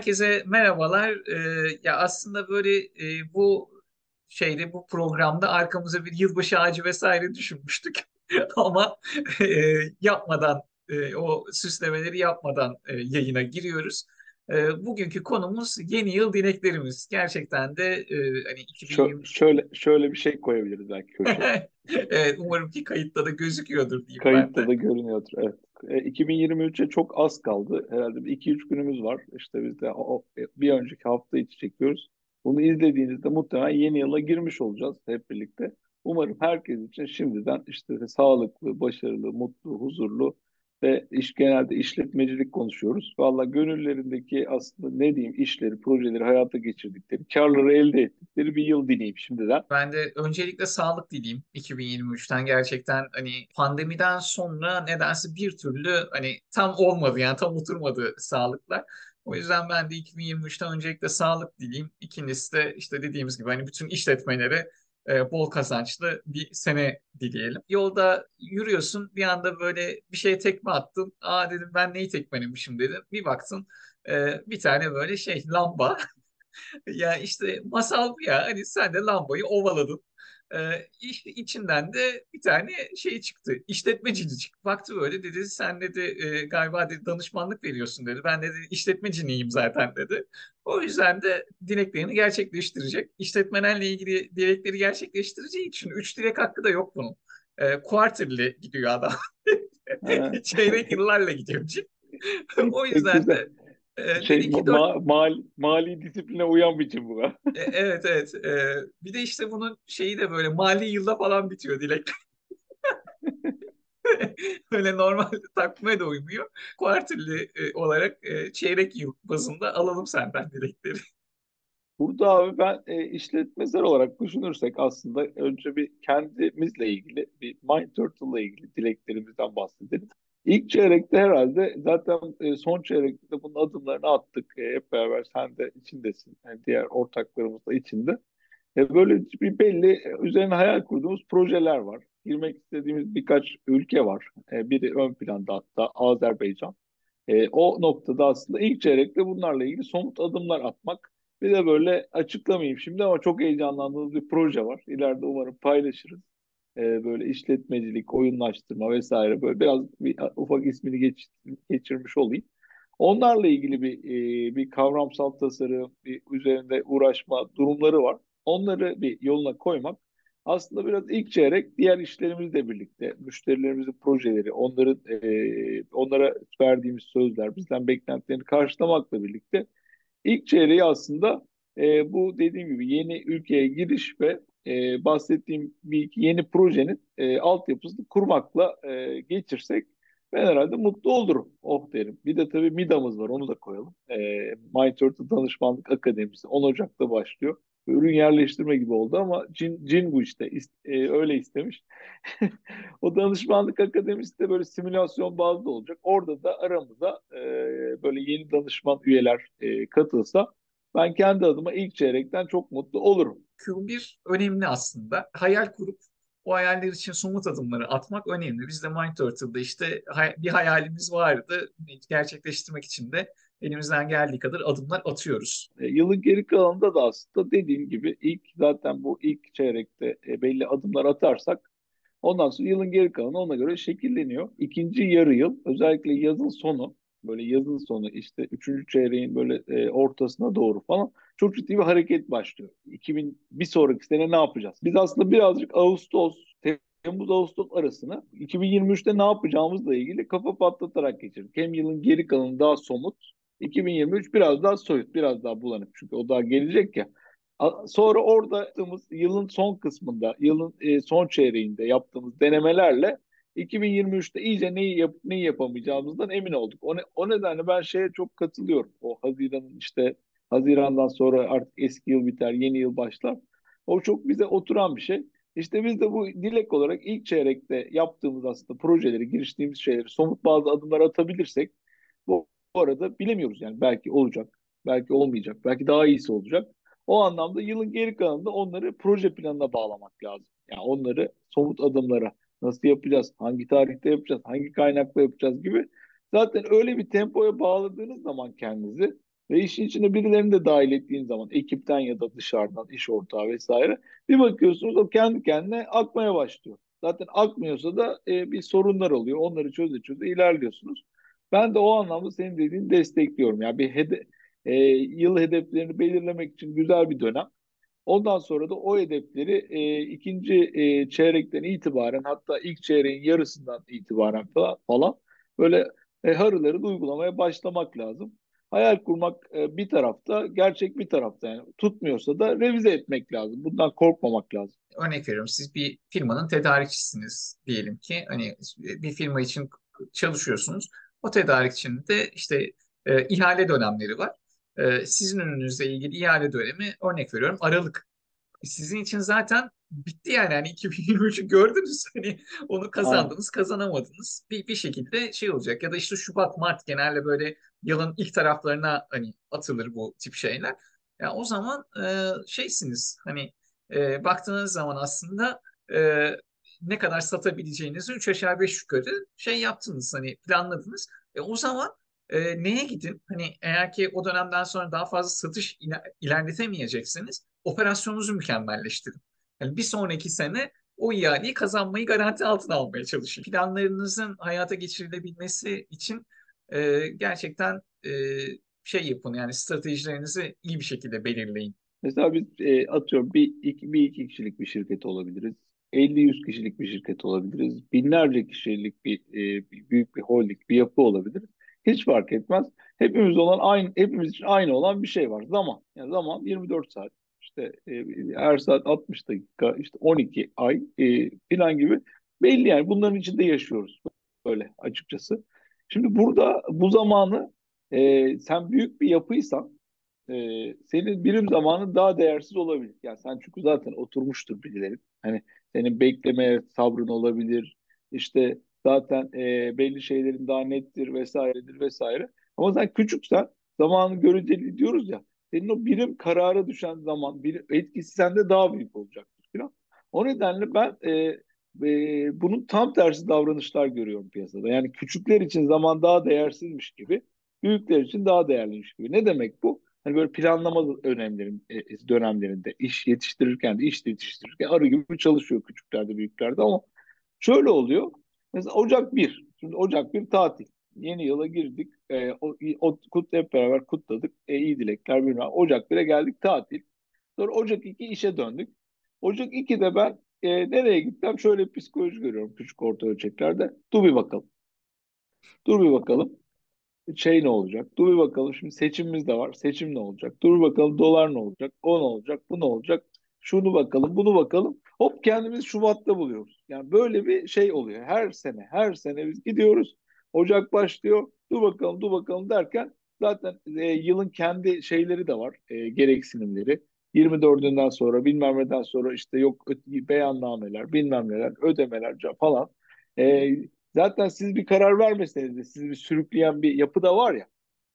herkese merhabalar. Ee, ya aslında böyle e, bu şeyde bu programda arkamıza bir yılbaşı ağacı vesaire düşünmüştük. Ama e, yapmadan e, o süslemeleri yapmadan e, yayına giriyoruz. E, bugünkü konumuz yeni yıl dileklerimiz. Gerçekten de e, hani Şö- 2020 şöyle şöyle bir şey koyabiliriz belki köşeye. Evet, umarım ki kayıtta da gözüküyordur diyeyim Kayıtta da görünüyordur. Evet. E, 2023'e çok az kaldı. Herhalde bir iki üç günümüz var. İşte biz de e, bir önceki hafta içi çekiyoruz. Bunu izlediğinizde muhtemelen yeni yıla girmiş olacağız hep birlikte. Umarım herkes için şimdiden işte sağlıklı, başarılı, mutlu, huzurlu ve iş genelde işletmecilik konuşuyoruz. Valla gönüllerindeki aslında ne diyeyim işleri, projeleri hayata geçirdikleri, karları elde ettikleri bir yıl dileyim şimdiden. Ben de öncelikle sağlık dileyim 2023'ten gerçekten hani pandemiden sonra nedense bir türlü hani tam olmadı yani tam oturmadı sağlıklar. O yüzden ben de 2023'ten öncelikle sağlık dileyim. İkincisi de işte dediğimiz gibi hani bütün işletmelere e, bol kazançlı bir sene dileyelim. Yolda yürüyorsun bir anda böyle bir şeye tekme attın. Aa dedim ben neyi tekmelemişim dedim. Bir baktın e, bir tane böyle şey lamba Ya işte masal bu ya. Hani sen de lambayı ovaladın. Ee, işte içinden de bir tane şey çıktı. İşletmecili çıktı. Baktı böyle dedi sen dedi e, galiba dedi, danışmanlık veriyorsun dedi. Ben dedi işletmeciniyim zaten dedi. O yüzden de dileklerini gerçekleştirecek. İşletmelerle ilgili dilekleri gerçekleştireceği için üç dilek hakkı da yok bunun. E, quarterly gidiyor adam. Çeyrek yıllarla gidiyor. O yüzden de e, Şey ki ma- mal, mali disipline uyan biçim bu. E, Evet evet. E, bir de işte bunun şeyi de böyle mali yılda falan bitiyor dilek. Öyle normal takvime de uymuyor. Quarterly e, olarak e, çeyrek yıl bazında alalım senden dilekleri. Burada abi ben e, işletmesel olarak düşünürsek aslında önce bir kendimizle ilgili bir Mind Turtle'la ilgili dileklerimizden bahsedelim. İlk çeyrekte herhalde zaten e, son çeyrekte de bunun adımlarını attık. E, hep beraber sen de içindesin. Yani diğer ortaklarımız da içinde. E, böyle bir belli üzerine hayal kurduğumuz projeler var. Girmek istediğimiz birkaç ülke var. Biri ön planda hatta Azerbaycan. O noktada aslında ilk çeyrekte bunlarla ilgili somut adımlar atmak. Bir de böyle açıklamayayım şimdi ama çok heyecanlandığımız bir proje var. İleride umarım paylaşırız. E, böyle işletmecilik, oyunlaştırma vesaire böyle biraz bir ufak ismini geç, geçirmiş olayım. Onlarla ilgili bir e, bir kavramsal tasarım, bir üzerinde uğraşma durumları var. Onları bir yoluna koymak aslında biraz ilk çeyrek diğer işlerimizle birlikte müşterilerimizin projeleri, onların e, onlara verdiğimiz sözler, bizden beklentilerini karşılamakla birlikte ilk çeyreği aslında e, bu dediğim gibi yeni ülkeye giriş ve e, bahsettiğim bir yeni projenin e, altyapısını kurmakla e, geçirsek ben herhalde mutlu olurum. Oh derim. Bir de tabii MİDA'mız var onu da koyalım. E, MyTurtle Danışmanlık Akademisi 10 Ocak'ta başlıyor. Ürün yerleştirme gibi oldu ama cin, cin bu işte. İst- e, öyle istemiş. O danışmanlık akademisi de böyle simülasyon bazlı olacak. Orada da aramıza e, böyle yeni danışman üyeler e, katılsa ben kendi adıma ilk çeyrekten çok mutlu olurum. Q1 önemli aslında. Hayal kurup o hayaller için somut adımları atmak önemli. Biz de Mind Turtle'da işte bir hayalimiz vardı. Gerçekleştirmek için de elimizden geldiği kadar adımlar atıyoruz. E, yılın geri kalanında da aslında dediğim gibi ilk zaten bu ilk çeyrekte e, belli adımlar atarsak ondan sonra yılın geri kalanı ona göre şekilleniyor. İkinci yarı yıl özellikle yazın sonu böyle yazın sonu işte üçüncü çeyreğin böyle e, ortasına doğru falan çok ciddi bir hareket başlıyor. 2000 bir sonraki sene ne yapacağız? Biz aslında birazcık Ağustos Temmuz-Ağustos arasını 2023'te ne yapacağımızla ilgili kafa patlatarak geçirdik. Hem yılın geri kalanı daha somut, 2023 biraz daha soyut, biraz daha bulanık. Çünkü o daha gelecek ya. Sonra orada yılın son kısmında, yılın e, son çeyreğinde yaptığımız denemelerle 2023'te iyice neyi yap neyi yapamayacağımızdan emin olduk. O, ne- o nedenle ben şeye çok katılıyorum. O Haziran'ın işte Haziran'dan sonra artık eski yıl biter, yeni yıl başlar. O çok bize oturan bir şey. İşte biz de bu dilek olarak ilk çeyrekte yaptığımız aslında projeleri, giriştiğimiz şeyleri, somut bazı adımlar atabilirsek bu, bu arada bilemiyoruz yani belki olacak, belki olmayacak, belki daha iyisi olacak. O anlamda yılın geri kalanında onları proje planına bağlamak lazım. Yani onları somut adımlara nasıl yapacağız, hangi tarihte yapacağız, hangi kaynakla yapacağız gibi. Zaten öyle bir tempoya bağladığınız zaman kendinizi Ve işin içine birilerini de dahil ettiğin zaman ekipten ya da dışarıdan iş ortağı vesaire bir bakıyorsunuz o kendi kendine akmaya başlıyor. Zaten akmıyorsa da e, bir sorunlar oluyor. Onları çöze çöze ilerliyorsunuz. Ben de o anlamda senin dediğini destekliyorum. Yani bir hede e, yıl hedeflerini belirlemek için güzel bir dönem. Ondan sonra da o hedefleri e, ikinci e, çeyrekten itibaren hatta ilk çeyreğin yarısından itibaren falan, falan böyle e, harıları uygulamaya başlamak lazım. Hayal kurmak e, bir tarafta, gerçek bir tarafta. Yani tutmuyorsa da revize etmek lazım. Bundan korkmamak lazım. Örnek veriyorum siz bir firmanın tedarikçisiniz diyelim ki hani bir firma için çalışıyorsunuz. O tedarikçinin de işte e, ihale dönemleri var. E, sizin önünüzde ilgili ihale dönemi örnek veriyorum Aralık. Sizin için zaten bitti yani. Hani 2023'ü gördünüz. Hani onu kazandınız, kazanamadınız. Bir, bir şekilde şey olacak. Ya da işte Şubat, Mart genelde böyle yılın ilk taraflarına hani atılır bu tip şeyler. Ya o zaman e, şeysiniz hani e, baktığınız zaman aslında e, ne kadar satabileceğinizi 3 aşağı 5 yukarı şey yaptınız hani planladınız. E, o zaman e, neye gidin? Hani eğer ki o dönemden sonra daha fazla satış ilerletemeyeceksiniz operasyonunuzu mükemmelleştirin. Yani bir sonraki sene o ihaleyi kazanmayı garanti altına almaya çalışın. Planlarınızın hayata geçirilebilmesi için e, gerçekten e, şey yapın yani stratejilerinizi iyi bir şekilde belirleyin. Mesela biz e, atıyorum bir iki, bir iki kişilik bir şirket olabiliriz. 50-100 kişilik bir şirket olabiliriz. Binlerce kişilik bir, e, büyük bir holding, bir yapı olabilir. Hiç fark etmez. Hepimiz olan aynı, hepimiz için aynı olan bir şey var. Zaman. Yani zaman 24 saat işte e, her saat 60 dakika işte 12 ay e, falan gibi belli yani bunların içinde yaşıyoruz böyle açıkçası. Şimdi burada bu zamanı e, sen büyük bir yapıysan e, senin birim zamanı daha değersiz olabilir. Yani sen çünkü zaten oturmuştur birilerin. Hani senin bekleme sabrın olabilir. İşte zaten e, belli şeylerin daha nettir vesairedir vesaire. Ama sen küçüksen zamanı göreceli diyoruz ya senin o birim karara düşen zaman bir etkisi sende daha büyük olacaktır falan. O nedenle ben e, e, bunun tam tersi davranışlar görüyorum piyasada. Yani küçükler için zaman daha değersizmiş gibi, büyükler için daha değerliymiş gibi. Ne demek bu? Hani böyle planlama önemlerin, e, dönemlerinde iş yetiştirirken de iş yetiştirirken arı gibi çalışıyor küçüklerde büyüklerde ama şöyle oluyor. Mesela Ocak 1. Şimdi Ocak 1 tatil yeni yıla girdik. E, o, o kut hep beraber kutladık. E, iyi dilekler bilmem. Ocak 1'e geldik tatil. Sonra Ocak 2 işe döndük. Ocak 2'de ben e, nereye gittim? Şöyle bir psikoloji görüyorum küçük orta ölçeklerde. Dur bir bakalım. Dur bir bakalım. Şey ne olacak? Dur bir bakalım. Şimdi seçimimiz de var. Seçim ne olacak? Dur bir bakalım dolar ne olacak? O ne olacak? Bu ne olacak? Şunu bakalım, bunu bakalım. Hop kendimiz Şubat'ta buluyoruz. Yani böyle bir şey oluyor. Her sene, her sene biz gidiyoruz. Ocak başlıyor. Dur bakalım, dur bakalım derken zaten e, yılın kendi şeyleri de var, e, gereksinimleri. 24'ünden sonra bilmem neden sonra işte yok beyannameler, bilmem neler, ödemeler falan. E, zaten siz bir karar vermeseniz de sizi bir sürükleyen bir yapı da var ya.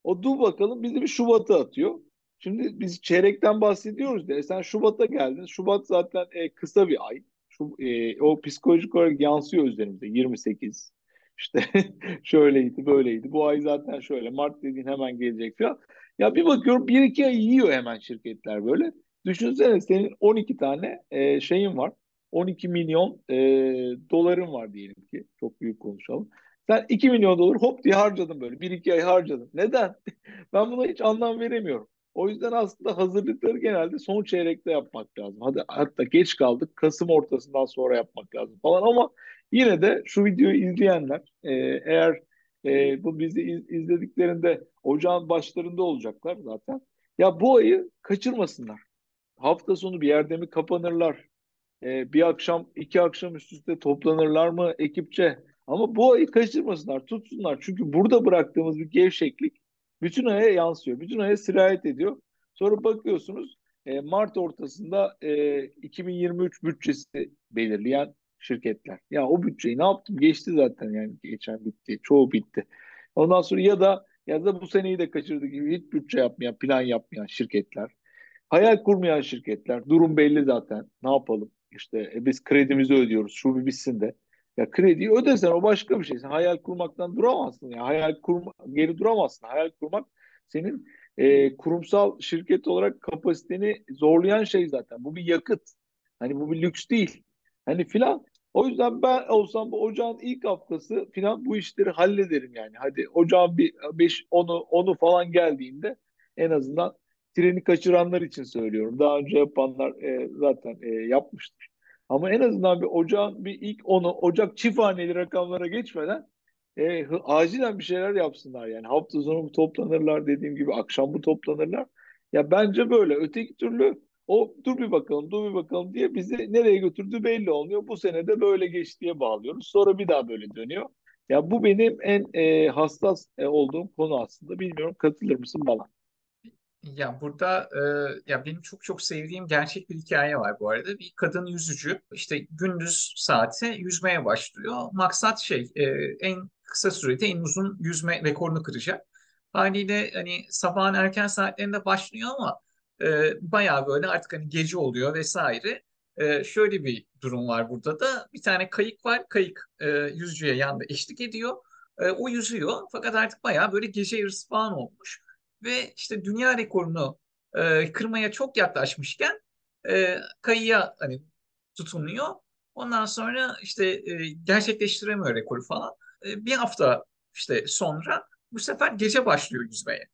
O dur bakalım bizi bir Şubat'a atıyor. Şimdi biz çeyrekten bahsediyoruz diye. Sen Şubat'a geldin. Şubat zaten e, kısa bir ay. Şu, e, o psikolojik olarak yansıyor üzerimize. 28, işte şöyleydi böyleydi. Bu ay zaten şöyle. Mart dediğin hemen gelecek falan. Ya bir bakıyorum bir iki ay yiyor hemen şirketler böyle. Düşünsene senin 12 tane e, şeyin var. 12 milyon e, doların var diyelim ki. Çok büyük konuşalım. Sen 2 milyon dolar hop diye harcadın böyle. 1-2 ay harcadın. Neden? ben buna hiç anlam veremiyorum. O yüzden aslında hazırlıkları genelde son çeyrekte yapmak lazım. Hadi hatta geç kaldık. Kasım ortasından sonra yapmak lazım falan ama Yine de şu videoyu izleyenler e, eğer e, bu bizi iz, izlediklerinde ocağın başlarında olacaklar zaten. Ya bu ayı kaçırmasınlar. Hafta sonu bir yerde mi kapanırlar? E, bir akşam, iki akşam üst üste toplanırlar mı ekipçe? Ama bu ayı kaçırmasınlar, tutsunlar. Çünkü burada bıraktığımız bir gevşeklik bütün aya yansıyor. Bütün aya sirayet ediyor. Sonra bakıyorsunuz e, Mart ortasında e, 2023 bütçesi belirleyen şirketler. Ya o bütçeyi ne yaptım? Geçti zaten yani geçen bitti. Çoğu bitti. Ondan sonra ya da ya da bu seneyi de kaçırdı gibi hiç bütçe yapmayan, plan yapmayan şirketler. Hayal kurmayan şirketler. Durum belli zaten. Ne yapalım? İşte e, biz kredimizi ödüyoruz. Şu bir bitsin de. Ya krediyi ödesen o başka bir şey. Sen hayal kurmaktan duramazsın. Ya hayal kurma, geri duramazsın. Hayal kurmak senin e, kurumsal şirket olarak kapasiteni zorlayan şey zaten. Bu bir yakıt. Hani bu bir lüks değil. Hani filan. O yüzden ben olsam bu ocağın ilk haftası filan bu işleri hallederim yani. Hadi ocağın bir 5 onu onu falan geldiğinde en azından treni kaçıranlar için söylüyorum. Daha önce yapanlar e, zaten e, yapmıştır. Ama en azından bir ocağın bir ilk onu Ocak çift haneli rakamlara geçmeden e, acilen bir şeyler yapsınlar yani. Hafta sonu toplanırlar dediğim gibi akşam bu toplanırlar. Ya bence böyle. Öteki türlü o dur bir bakalım, dur bir bakalım diye bizi nereye götürdü belli olmuyor. Bu sene de böyle geçti diye bağlıyoruz. Sonra bir daha böyle dönüyor. Ya bu benim en e, hassas e, olduğum konu aslında. Bilmiyorum katılır mısın bana? Ya burada e, ya benim çok çok sevdiğim gerçek bir hikaye var bu arada. Bir kadın yüzücü işte gündüz saati yüzmeye başlıyor. Maksat şey e, en kısa sürede en uzun yüzme rekorunu kıracak. Haliyle hani sabahın erken saatlerinde başlıyor ama e, bayağı böyle artık hani gece oluyor vesaire. E, şöyle bir durum var burada da bir tane kayık var. Kayık e, yüzücüye yanında eşlik ediyor. E, o yüzüyor fakat artık bayağı böyle gece yarısı falan olmuş ve işte dünya rekorunu e, kırmaya çok yaklaşmışken e, kayıya hani tutunuyor. Ondan sonra işte e, gerçekleştiremiyor rekoru falan. E, bir hafta işte sonra bu sefer gece başlıyor yüzmeye.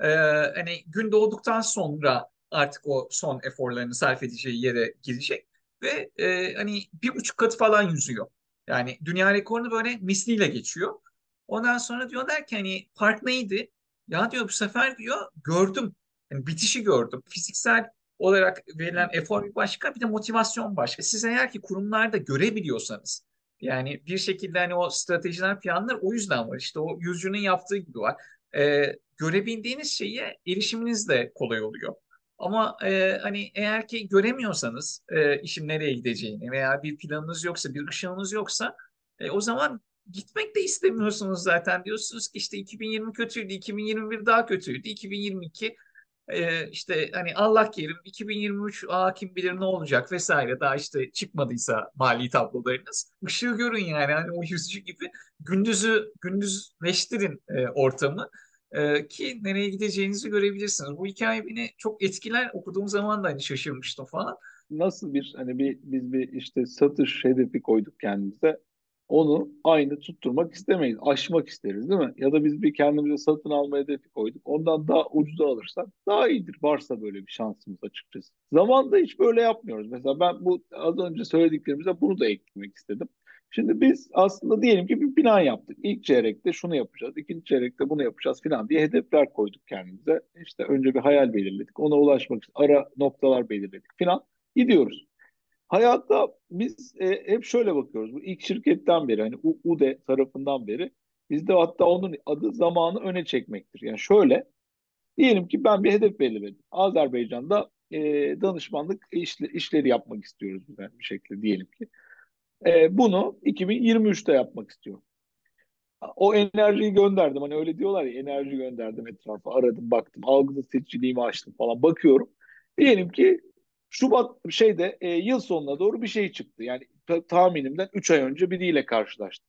E, hani gün doğduktan sonra artık o son eforlarını sarf edeceği yere girecek ve e, hani bir buçuk katı falan yüzüyor. Yani dünya rekorunu böyle misliyle geçiyor. Ondan sonra diyorlar ki hani fark neydi? Ya diyor bu sefer diyor gördüm. Yani bitişi gördüm. Fiziksel olarak verilen efor bir başka bir de motivasyon başka. Siz eğer ki kurumlarda görebiliyorsanız yani bir şekilde hani o stratejiler planlar o yüzden var. İşte o yüzücünün yaptığı gibi var. Ee, görebildiğiniz şeye erişiminiz de kolay oluyor. Ama e, hani eğer ki göremiyorsanız e, işin nereye gideceğini veya bir planınız yoksa, bir ışığınız yoksa e, o zaman gitmek de istemiyorsunuz zaten. Diyorsunuz ki işte 2020 kötüydü, 2021 daha kötüydü, 2022 e, işte hani Allah kerim 2023 aa kim bilir ne olacak vesaire daha işte çıkmadıysa mali tablolarınız. Işığı görün yani hani o yüzücü gibi gündüzü gündüzleştirin e, ortamı e, ki nereye gideceğinizi görebilirsiniz. Bu hikaye beni çok etkiler. Okuduğum zaman da hani şaşırmıştım falan. Nasıl bir hani bir biz bir işte satış hedefi koyduk kendimize onu aynı tutturmak istemeyiz. Aşmak isteriz değil mi? Ya da biz bir kendimize satın alma hedefi koyduk. Ondan daha ucuza alırsak daha iyidir. Varsa böyle bir şansımız açıkçası. Zamanda hiç böyle yapmıyoruz. Mesela ben bu az önce söylediklerimize bunu da eklemek istedim. Şimdi biz aslında diyelim ki bir plan yaptık. İlk çeyrekte şunu yapacağız, ikinci çeyrekte bunu yapacağız falan diye hedefler koyduk kendimize. İşte önce bir hayal belirledik, ona ulaşmak için ara noktalar belirledik falan. Gidiyoruz. Hayatta biz e, hep şöyle bakıyoruz. Bu ilk şirketten beri hani UDE tarafından beri bizde hatta onun adı zamanı öne çekmektir. Yani şöyle diyelim ki ben bir hedef belirledim. Azerbaycan'da e, danışmanlık işle, işleri yapmak istiyoruz yani bir şekilde diyelim ki. E, bunu 2023'te yapmak istiyorum. O enerjiyi gönderdim. Hani öyle diyorlar ya enerji gönderdim etrafa. Aradım baktım. Algıda seçiciliğimi açtım falan. Bakıyorum. Diyelim ki Şubat şeyde e, yıl sonuna doğru bir şey çıktı. Yani tahminimden 3 ay önce biriyle karşılaştım.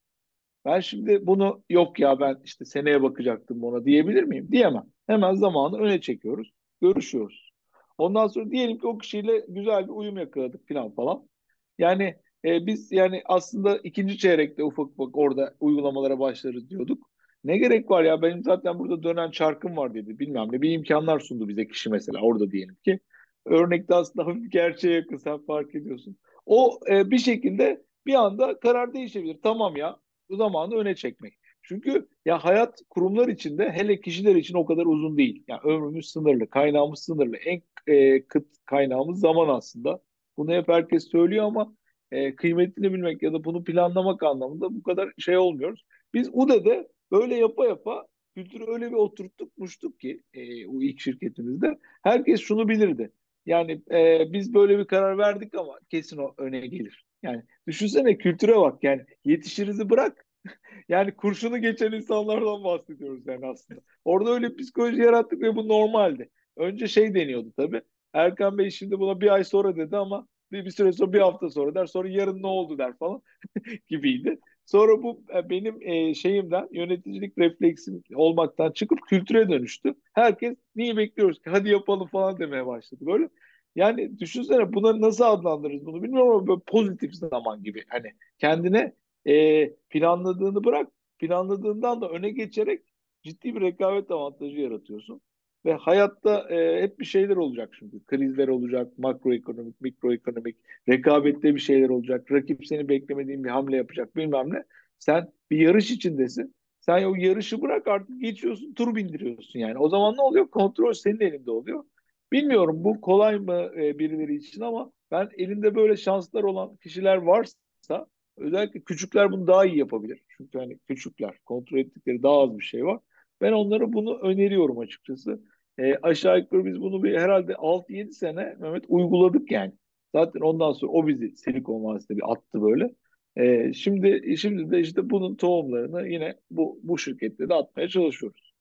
Ben şimdi bunu yok ya ben işte seneye bakacaktım ona diyebilir miyim? Diyemem. Hemen zamanı öne çekiyoruz. Görüşüyoruz. Ondan sonra diyelim ki o kişiyle güzel bir uyum yakaladık falan falan. Yani e, biz yani aslında ikinci çeyrekte ufak ufak orada uygulamalara başlarız diyorduk. Ne gerek var ya benim zaten burada dönen çarkım var dedi bilmem ne bir imkanlar sundu bize kişi mesela orada diyelim ki örnekte aslında hafif gerçeğe yakın sen fark ediyorsun. O e, bir şekilde bir anda karar değişebilir. Tamam ya bu zamanı öne çekmek. Çünkü ya hayat kurumlar içinde hele kişiler için o kadar uzun değil. Yani ömrümüz sınırlı, kaynağımız sınırlı. En e, kıt kaynağımız zaman aslında. Bunu hep herkes söylüyor ama e, kıymetini bilmek ya da bunu planlamak anlamında bu kadar şey olmuyoruz. Biz UDE'de böyle yapa yapa kültürü öyle bir oturttukmuştuk ki e, o ilk şirketimizde herkes şunu bilirdi. Yani e, biz böyle bir karar verdik ama kesin o öne gelir. Yani düşünsene kültüre bak yani yetişirizi bırak. yani kurşunu geçen insanlardan bahsediyoruz yani aslında. Orada öyle psikoloji yarattık ve bu normaldi. Önce şey deniyordu tabii. Erkan Bey şimdi buna bir ay sonra dedi ama bir, bir süre sonra bir hafta sonra der sonra yarın ne oldu der falan gibiydi. Sonra bu e, benim e, şeyimden yöneticilik refleksim olmaktan çıkıp kültüre dönüştü. Herkes niye bekliyoruz ki hadi yapalım falan demeye başladı böyle. Yani düşünsene bunları nasıl adlandırırız bunu bilmiyorum ama böyle pozitif zaman gibi. Hani kendine e, planladığını bırak planladığından da öne geçerek ciddi bir rekabet avantajı yaratıyorsun. Ve hayatta e, hep bir şeyler olacak çünkü. Krizler olacak, makroekonomik, mikroekonomik, rekabette bir şeyler olacak. Rakip seni beklemediğin bir hamle yapacak bilmem ne. Sen bir yarış içindesin. Sen o yarışı bırak artık geçiyorsun, tur bindiriyorsun yani. O zaman ne oluyor? Kontrol senin elinde oluyor. Bilmiyorum bu kolay mı e, birileri için ama ben elinde böyle şanslar olan kişiler varsa özellikle küçükler bunu daha iyi yapabilir. Çünkü hani küçükler kontrol ettikleri daha az bir şey var. Ben onlara bunu öneriyorum açıkçası. E, aşağı yukarı biz bunu bir herhalde 6-7 sene Mehmet uyguladık yani. Zaten ondan sonra o bizi Silikon Vadisi'ne bir attı böyle. E, şimdi şimdi de işte bunun tohumlarını yine bu bu şirkette de atmaya çalışıyoruz.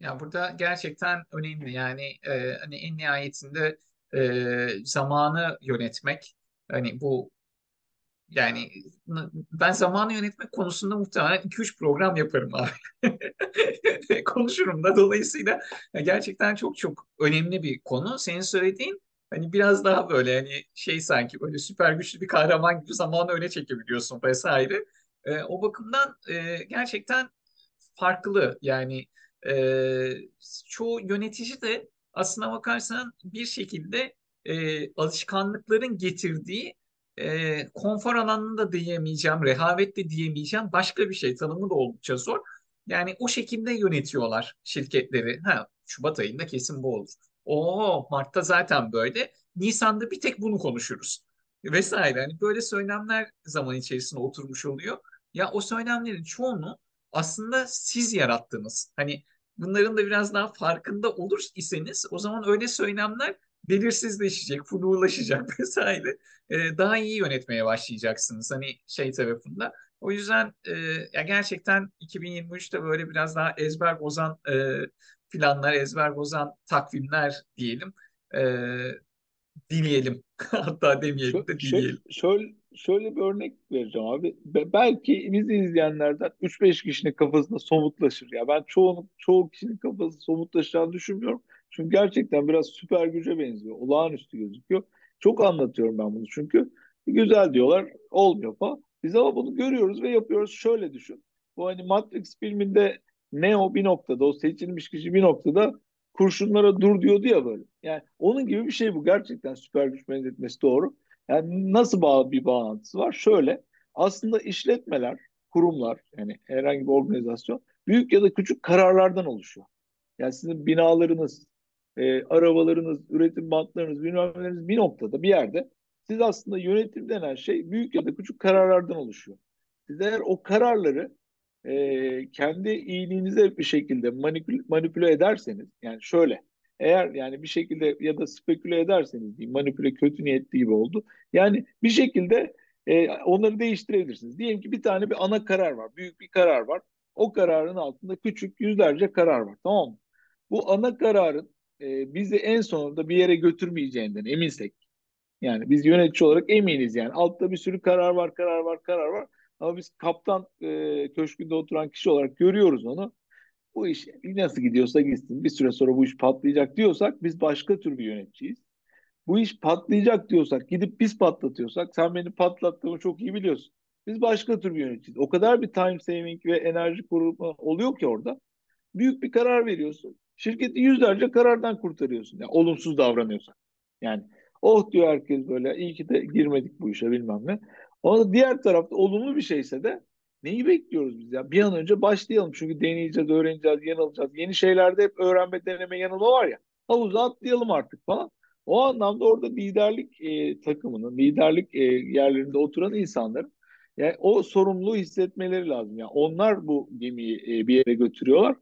Ya burada gerçekten önemli yani e, hani en nihayetinde e, zamanı yönetmek hani bu yani ben zamanı yönetmek konusunda muhtemelen 2-3 program yaparım abi. Konuşurum da dolayısıyla gerçekten çok çok önemli bir konu. Senin söylediğin hani biraz daha böyle hani şey sanki böyle süper güçlü bir kahraman gibi zamanı öne çekebiliyorsun vesaire. E, o bakımdan e, gerçekten farklı yani e, çoğu yönetici de aslına bakarsan bir şekilde e, alışkanlıkların getirdiği e, konfor alanında diyemeyeceğim, rehavet de diyemeyeceğim başka bir şey. Tanımı da oldukça zor. Yani o şekilde yönetiyorlar şirketleri. Ha, Şubat ayında kesin bu olur. Oo, Mart'ta zaten böyle. Nisan'da bir tek bunu konuşuruz. Vesaire. Hani böyle söylemler zaman içerisinde oturmuş oluyor. Ya o söylemlerin çoğunu aslında siz yarattınız. Hani bunların da biraz daha farkında olur iseniz o zaman öyle söylemler belirsizleşecek, flulaşacak vesaire. E, daha iyi yönetmeye başlayacaksınız hani şey tarafında. O yüzden e, ya gerçekten 2023'te böyle biraz daha ezber bozan e, planlar, ezber bozan takvimler diyelim. E, dileyelim. Hatta demeyelim de dileyelim. Şöyle, şöyle bir örnek vereceğim abi. Be belki bizi izleyenlerden 3-5 kişinin kafasında somutlaşır. Ya ben çoğunun, çoğu kişinin kafası somutlaşacağını düşünmüyorum. Çünkü gerçekten biraz süper güce benziyor. Olağanüstü gözüküyor. Çok anlatıyorum ben bunu çünkü. Güzel diyorlar, olmuyor falan. Biz ama bunu görüyoruz ve yapıyoruz. Şöyle düşün. Bu hani Matrix filminde Neo bir noktada, o seçilmiş kişi bir noktada kurşunlara dur diyordu ya böyle. Yani onun gibi bir şey bu. Gerçekten süper güç benzetmesi doğru. Yani nasıl bağ bir bağlantısı var? Şöyle. Aslında işletmeler, kurumlar yani herhangi bir organizasyon büyük ya da küçük kararlardan oluşuyor. Yani sizin binalarınız, e, arabalarınız, üretim bantlarınız, bilmem bir noktada bir yerde siz aslında yönetim denen şey büyük ya da küçük kararlardan oluşuyor. Siz eğer o kararları e, kendi iyiliğinize bir şekilde manipüle, manipüle ederseniz yani şöyle eğer yani bir şekilde ya da speküle ederseniz diyeyim manipüle kötü niyetli gibi oldu. Yani bir şekilde e, onları değiştirebilirsiniz. Diyelim ki bir tane bir ana karar var. Büyük bir karar var. O kararın altında küçük yüzlerce karar var. Tamam mı? Bu ana kararın e, bizi en sonunda bir yere götürmeyeceğinden eminsek yani biz yönetici olarak eminiz yani. Altta bir sürü karar var, karar var, karar var. Ama biz kaptan e, köşkünde oturan kişi olarak görüyoruz onu. Bu iş nasıl gidiyorsa gitsin. Bir süre sonra bu iş patlayacak diyorsak biz başka tür bir yöneticiyiz. Bu iş patlayacak diyorsak, gidip biz patlatıyorsak, sen beni patlattığımı çok iyi biliyorsun. Biz başka tür bir yöneticiyiz. O kadar bir time saving ve enerji koruma oluyor ki orada. Büyük bir karar veriyorsun. Şirketi yüzlerce karardan kurtarıyorsun. Yani olumsuz davranıyorsan. Yani oh diyor herkes böyle iyi ki de girmedik bu işe bilmem ne. Ama diğer tarafta olumlu bir şeyse de neyi bekliyoruz biz ya? Bir an önce başlayalım. Çünkü deneyeceğiz, öğreneceğiz, yanılacağız. Yeni şeylerde hep öğrenme, deneme, yanılma var ya. Havuza atlayalım artık falan. O anlamda orada liderlik e, takımının, liderlik e, yerlerinde oturan insanların yani o sorumluluğu hissetmeleri lazım. Yani onlar bu gemiyi e, bir yere götürüyorlar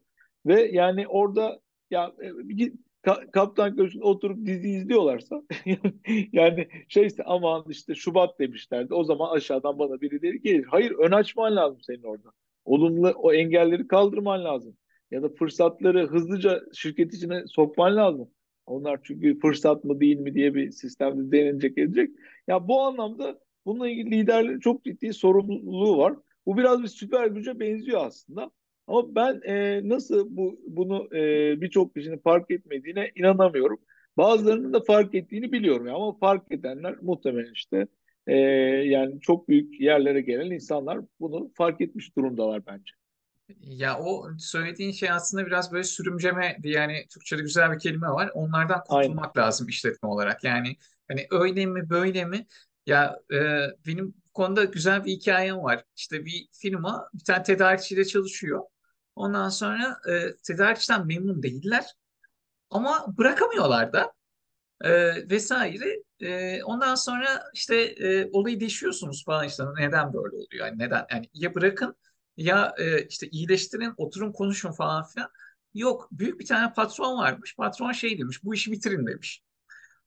ve yani orada ya e, ka Kaptan Köşk'ün oturup dizi izliyorlarsa yani şeyse aman işte Şubat demişlerdi o zaman aşağıdan bana birileri gelir. Hayır ön açman lazım senin orada. Olumlu o engelleri kaldırman lazım. Ya da fırsatları hızlıca şirket içine sokman lazım. Onlar çünkü fırsat mı değil mi diye bir sistemde denilecek edecek. Ya bu anlamda bununla ilgili liderlerin çok ciddi sorumluluğu var. Bu biraz bir süper güce benziyor aslında. Ama ben e, nasıl bu bunu e, birçok kişinin fark etmediğine inanamıyorum. Bazılarının da fark ettiğini biliyorum ama fark edenler muhtemelen işte e, yani çok büyük yerlere gelen insanlar bunu fark etmiş durumdalar bence. Ya o söylediğin şey aslında biraz böyle sürümceme diye yani Türkçe'de güzel bir kelime var. Onlardan Aynen. kurtulmak lazım işletme olarak. Yani hani öyle mi böyle mi? Ya e, benim konuda güzel bir hikayem var. İşte bir firma bir tane tedarikçiyle çalışıyor. Ondan sonra e, tedarikçiden memnun değiller ama bırakamıyorlar da e, vesaire. E, ondan sonra işte e, olayı deşiyorsunuz falan işte neden böyle oluyor? Yani neden? Yani ya bırakın ya e, işte iyileştirin, oturun konuşun falan filan. Yok, büyük bir tane patron varmış. Patron şey demiş, bu işi bitirin demiş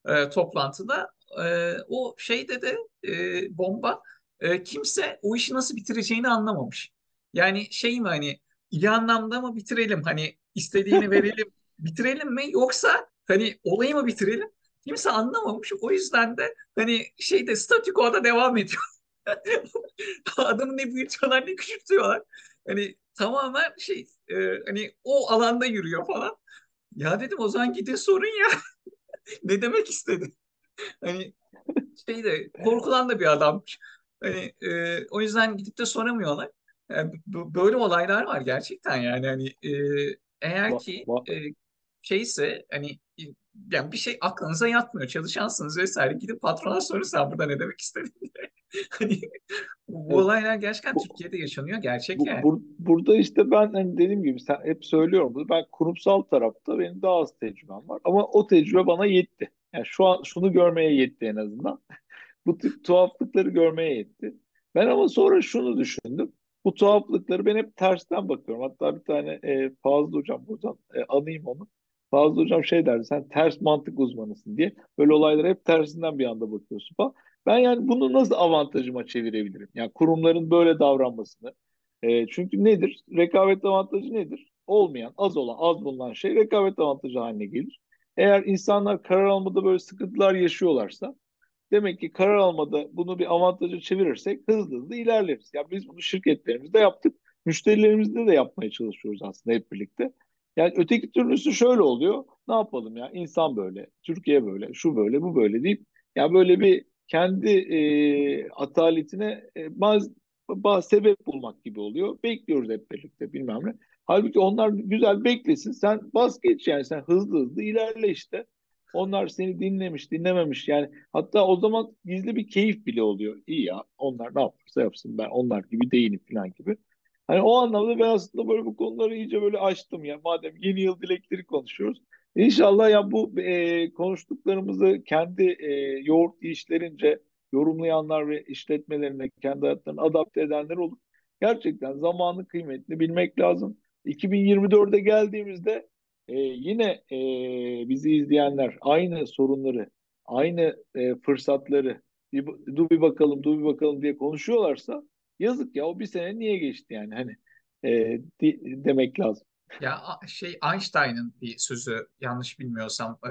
e, toplantıda. E, o şeyde de e, bomba e, kimse o işi nasıl bitireceğini anlamamış. Yani şey mi hani iyi anlamda mı bitirelim hani istediğini verelim bitirelim mi yoksa hani olayı mı bitirelim? Kimse anlamamış. O yüzden de hani şeyde statükoda devam ediyor. Adamı ne büyütüyorlar ne küçültüyorlar. Hani tamamen şey e, hani o alanda yürüyor falan. Ya dedim o zaman gidin sorun ya. Ne demek istedi? Hani şey de korkulan da bir adammış. Hani e, o yüzden gidip de soramıyorlar. Yani b- böyle olaylar var gerçekten yani hani e, eğer ki e, şeyse hani e, yani bir şey aklınıza yatmıyor çalışansınız vesaire gidip patrona sorun sen burada ne demek istedin diye. Hani bu, bu evet. olaylar gerçekten Bu, Türkiye'de yaşanıyor gerçek bu, yani. bur- burada işte ben hani dediğim gibi sen hep söylüyorum bunu. Ben kurumsal tarafta benim daha az tecrübem var. Ama o tecrübe bana yetti. Yani şu an şunu görmeye yetti en azından. Bu tip tuhaflıkları görmeye yetti. Ben ama sonra şunu düşündüm. Bu tuhaflıkları ben hep tersten bakıyorum. Hatta bir tane e, Fazıl Hocam buradan e, anayım onu. Fazıl Hocam şey derdi sen ters mantık uzmanısın diye. Böyle olaylara hep tersinden bir anda bakıyorsun falan. Ben yani bunu nasıl avantajıma çevirebilirim? Yani kurumların böyle davranmasını. E, çünkü nedir? Rekabet avantajı nedir? Olmayan, az olan, az bulunan şey rekabet avantajı haline gelir. Eğer insanlar karar almada böyle sıkıntılar yaşıyorlarsa Demek ki karar almada bunu bir avantaja çevirirsek hızlı hızlı ilerleriz. Ya biz bunu şirketlerimizde yaptık. Müşterilerimizde de yapmaya çalışıyoruz aslında hep birlikte. Yani öteki türlüsü şöyle oluyor. Ne yapalım ya? İnsan böyle, Türkiye böyle, şu böyle, bu böyle deyip ya böyle bir kendi e, ataletine e, bazı, bazı sebep bulmak gibi oluyor. Bekliyoruz hep birlikte bilmem ne. Halbuki onlar güzel beklesin. Sen bas geç yani sen hızlı hızlı ilerle işte. Onlar seni dinlemiş, dinlememiş. Yani hatta o zaman gizli bir keyif bile oluyor. İyi ya onlar ne yaparsa yapsın ben onlar gibi değilim falan gibi. Hani o anlamda ben aslında böyle bu konuları iyice böyle açtım ya. Madem yeni yıl dilekleri konuşuyoruz. İnşallah ya bu e, konuştuklarımızı kendi e, yoğurt işlerince yorumlayanlar ve işletmelerine kendi hayatlarını adapte edenler olur. Gerçekten zamanın kıymetini bilmek lazım. 2024'e geldiğimizde e, yine e, bizi izleyenler aynı sorunları, aynı e, fırsatları bir, dur bir bakalım, dur bir bakalım diye konuşuyorlarsa yazık ya o bir sene niye geçti yani hani e, di- demek lazım. Ya şey Einstein'ın bir sözü yanlış bilmiyorsam e,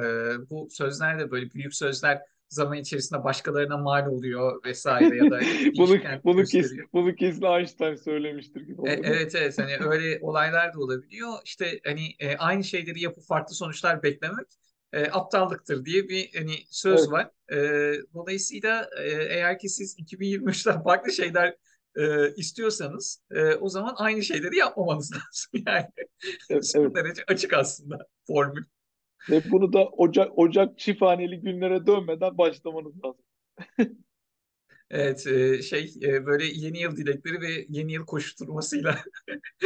bu sözler de böyle büyük sözler zaman içerisinde başkalarına mal oluyor vesaire ya da Bunu bunu kes bunu kesin Einstein söylemiştir gibi E, evet evet hani öyle olaylar da olabiliyor. İşte hani e, aynı şeyleri yapıp farklı sonuçlar beklemek e, aptallıktır diye bir hani söz Evet, var. E, dolayısıyla e, eğer ki siz 2023'ten farklı şeyler e, istiyorsanız e, o zaman aynı şeyleri yapmamanız lazım yani. evet, evet. derece açık aslında formül. Ve bunu da Ocak Ocak çifthaneli günlere dönmeden başlamanız lazım. Evet, e, şey e, böyle yeni yıl dilekleri ve yeni yıl koşturmasıyla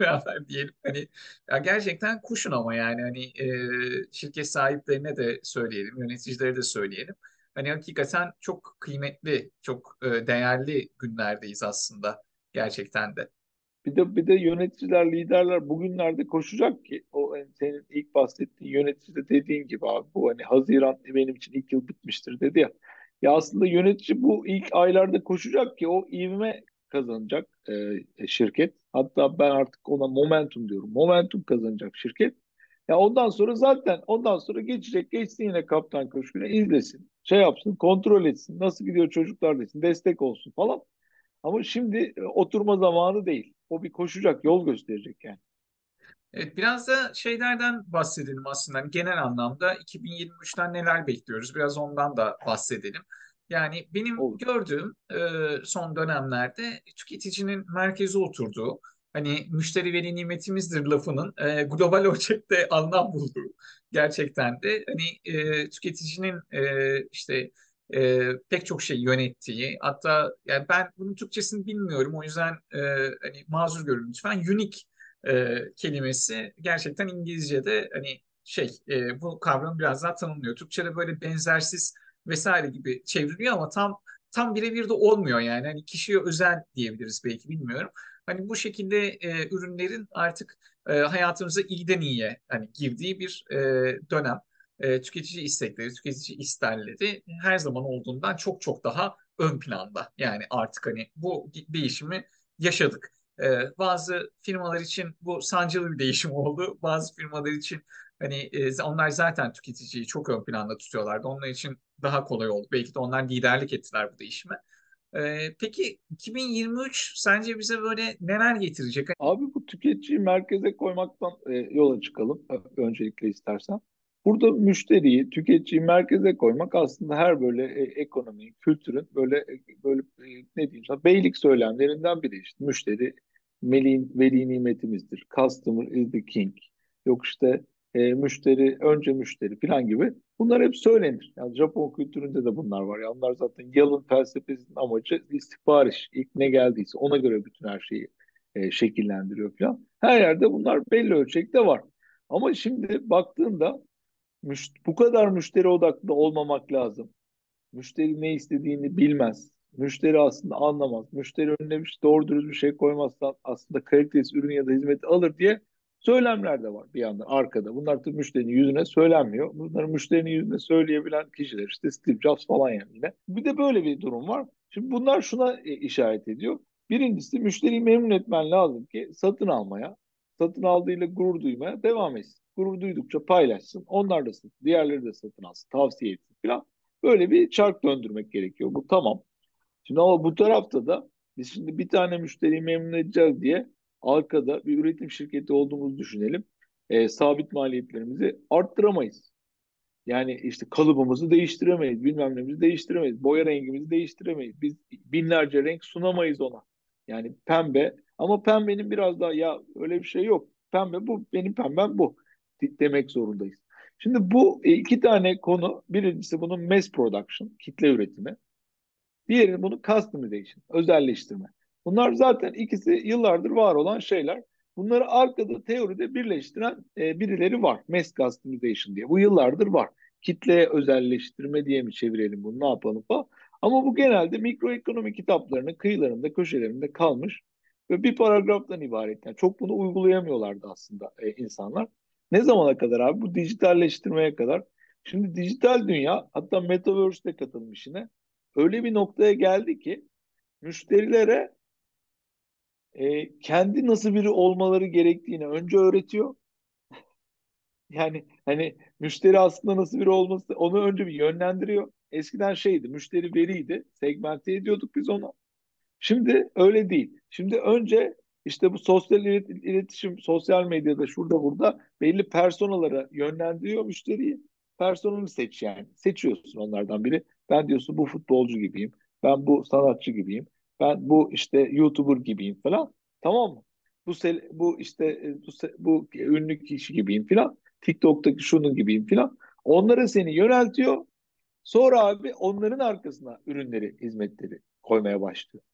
beraber diyelim. Hani ya gerçekten kuşun ama yani hani e, şirket sahiplerine de söyleyelim, yöneticilere de söyleyelim. Hani hakikaten çok kıymetli, çok değerli günlerdeyiz aslında gerçekten de. Bir de bir de yöneticiler, liderler bugünlerde koşacak ki o senin ilk bahsettiğin yönetici de dediğin gibi abi bu hani Haziran benim için ilk yıl bitmiştir dedi ya. Ya aslında yönetici bu ilk aylarda koşacak ki o ivme kazanacak e, şirket. Hatta ben artık ona momentum diyorum. Momentum kazanacak şirket. Ya ondan sonra zaten ondan sonra geçecek geçsin yine Kaptan Köşkü'ne izlesin. Şey yapsın, kontrol etsin. Nasıl gidiyor çocuklar desin, destek olsun falan. Ama şimdi e, oturma zamanı değil. O bir koşacak, yol gösterecek yani. Evet, biraz da şeylerden bahsedelim aslında. Yani genel anlamda 2023'ten neler bekliyoruz? Biraz ondan da bahsedelim. Yani benim Olur. gördüğüm e, son dönemlerde tüketicinin merkeze oturduğu, hani müşteri veli nimetimizdir lafının e, global ölçekte anlam bulduğu gerçekten de hani e, tüketicinin e, işte e, pek çok şey yönettiği hatta yani ben bunun Türkçesini bilmiyorum o yüzden e, hani mazur görün lütfen unique e, kelimesi gerçekten İngilizce'de hani şey e, bu kavramı biraz daha tanımlıyor. Türkçe'de böyle benzersiz vesaire gibi çevriliyor ama tam tam birebir de olmuyor yani. Hani kişiye özel diyebiliriz belki bilmiyorum. Hani bu şekilde e, ürünlerin artık e, hayatımıza iyiden iyiye hani girdiği bir e, dönem. E, tüketici istekleri, tüketici isterleri her zaman olduğundan çok çok daha ön planda. Yani artık hani bu değişimi yaşadık. Ee, bazı firmalar için bu sancılı bir değişim oldu. Bazı firmalar için hani e, onlar zaten tüketiciyi çok ön planda tutuyorlardı. Onlar için daha kolay oldu. Belki de onlar liderlik ettiler bu değişime. Ee, peki 2023 sence bize böyle neler getirecek? Abi bu tüketiciyi merkeze koymaktan e, yola çıkalım öncelikle istersen. Burada müşteriyi, tüketiciyi merkeze koymak aslında her böyle e, ekonomi, kültürün böyle e, böyle e, ne diyeyim sana beylik söylemlerinden biri işte. Müşteri veli, veli nimetimizdir. Customer is the king. Yok işte e, müşteri, önce müşteri falan gibi. Bunlar hep söylenir. Yani Japon kültüründe de bunlar var. Yani onlar zaten yalın felsefesinin amacı istihbariş. İlk ne geldiyse ona göre bütün her şeyi e, şekillendiriyor falan. Her yerde bunlar belli ölçekte var. Ama şimdi baktığında bu kadar müşteri odaklı olmamak lazım. Müşteri ne istediğini bilmez. Müşteri aslında anlamaz. Müşteri önüne bir şey, doğru dürüst bir şey koymazsan aslında kalitesiz ürün ya da hizmeti alır diye söylemler de var bir yandan arkada. Bunlar tabii müşterinin yüzüne söylenmiyor. Bunları müşterinin yüzüne söyleyebilen kişiler işte Steve Jobs falan yani yine. Bir de böyle bir durum var. Şimdi bunlar şuna e, işaret ediyor. Birincisi müşteriyi memnun etmen lazım ki satın almaya, satın aldığıyla gurur duymaya devam etsin. Gurur duydukça paylaşsın. Onlar da satın, diğerleri de satın alsın, tavsiye etsin falan. Böyle bir çark döndürmek gerekiyor. Bu tamam. Şimdi ama bu tarafta da biz şimdi bir tane müşteriyi memnun edeceğiz diye arkada bir üretim şirketi olduğumuzu düşünelim. E, sabit maliyetlerimizi arttıramayız. Yani işte kalıbımızı değiştiremeyiz, bilmem nemizi değiştiremeyiz, boya rengimizi değiştiremeyiz. Biz binlerce renk sunamayız ona. Yani pembe ama pembenin biraz daha ya öyle bir şey yok. Pembe bu, benim pembem bu demek zorundayız. Şimdi bu iki tane konu, birincisi bunun mass production, kitle üretimi. Diğeri bunu customization, özelleştirme. Bunlar zaten ikisi yıllardır var olan şeyler. Bunları arkada teoride birleştiren e, birileri var. Mass customization diye. Bu yıllardır var. Kitleye özelleştirme diye mi çevirelim bunu ne yapalım falan. Ama bu genelde mikroekonomi kitaplarının kıyılarında, köşelerinde kalmış ve bir paragraftan ibaret. Yani çok bunu uygulayamıyorlardı aslında e, insanlar. Ne zamana kadar abi? Bu dijitalleştirmeye kadar. Şimdi dijital dünya hatta Metaverse de katılmış yine. Öyle bir noktaya geldi ki müşterilere e, kendi nasıl biri olmaları gerektiğini önce öğretiyor. Yani hani müşteri aslında nasıl biri olması onu önce bir yönlendiriyor. Eskiden şeydi müşteri veriydi. Segmente ediyorduk biz onu. Şimdi öyle değil. Şimdi önce işte bu sosyal iletişim, sosyal medyada şurada burada belli personalara yönlendiriyor müşteriyi. Personanı seç yani. Seçiyorsun onlardan biri. Ben diyorsun bu futbolcu gibiyim. Ben bu sanatçı gibiyim. Ben bu işte YouTuber gibiyim falan. Tamam mı? Bu bu işte e, bu, bu ünlü kişi gibiyim falan. TikTok'taki şunun gibiyim falan. Onlara seni yöneltiyor. Sonra abi onların arkasına ürünleri, hizmetleri koymaya başlıyor.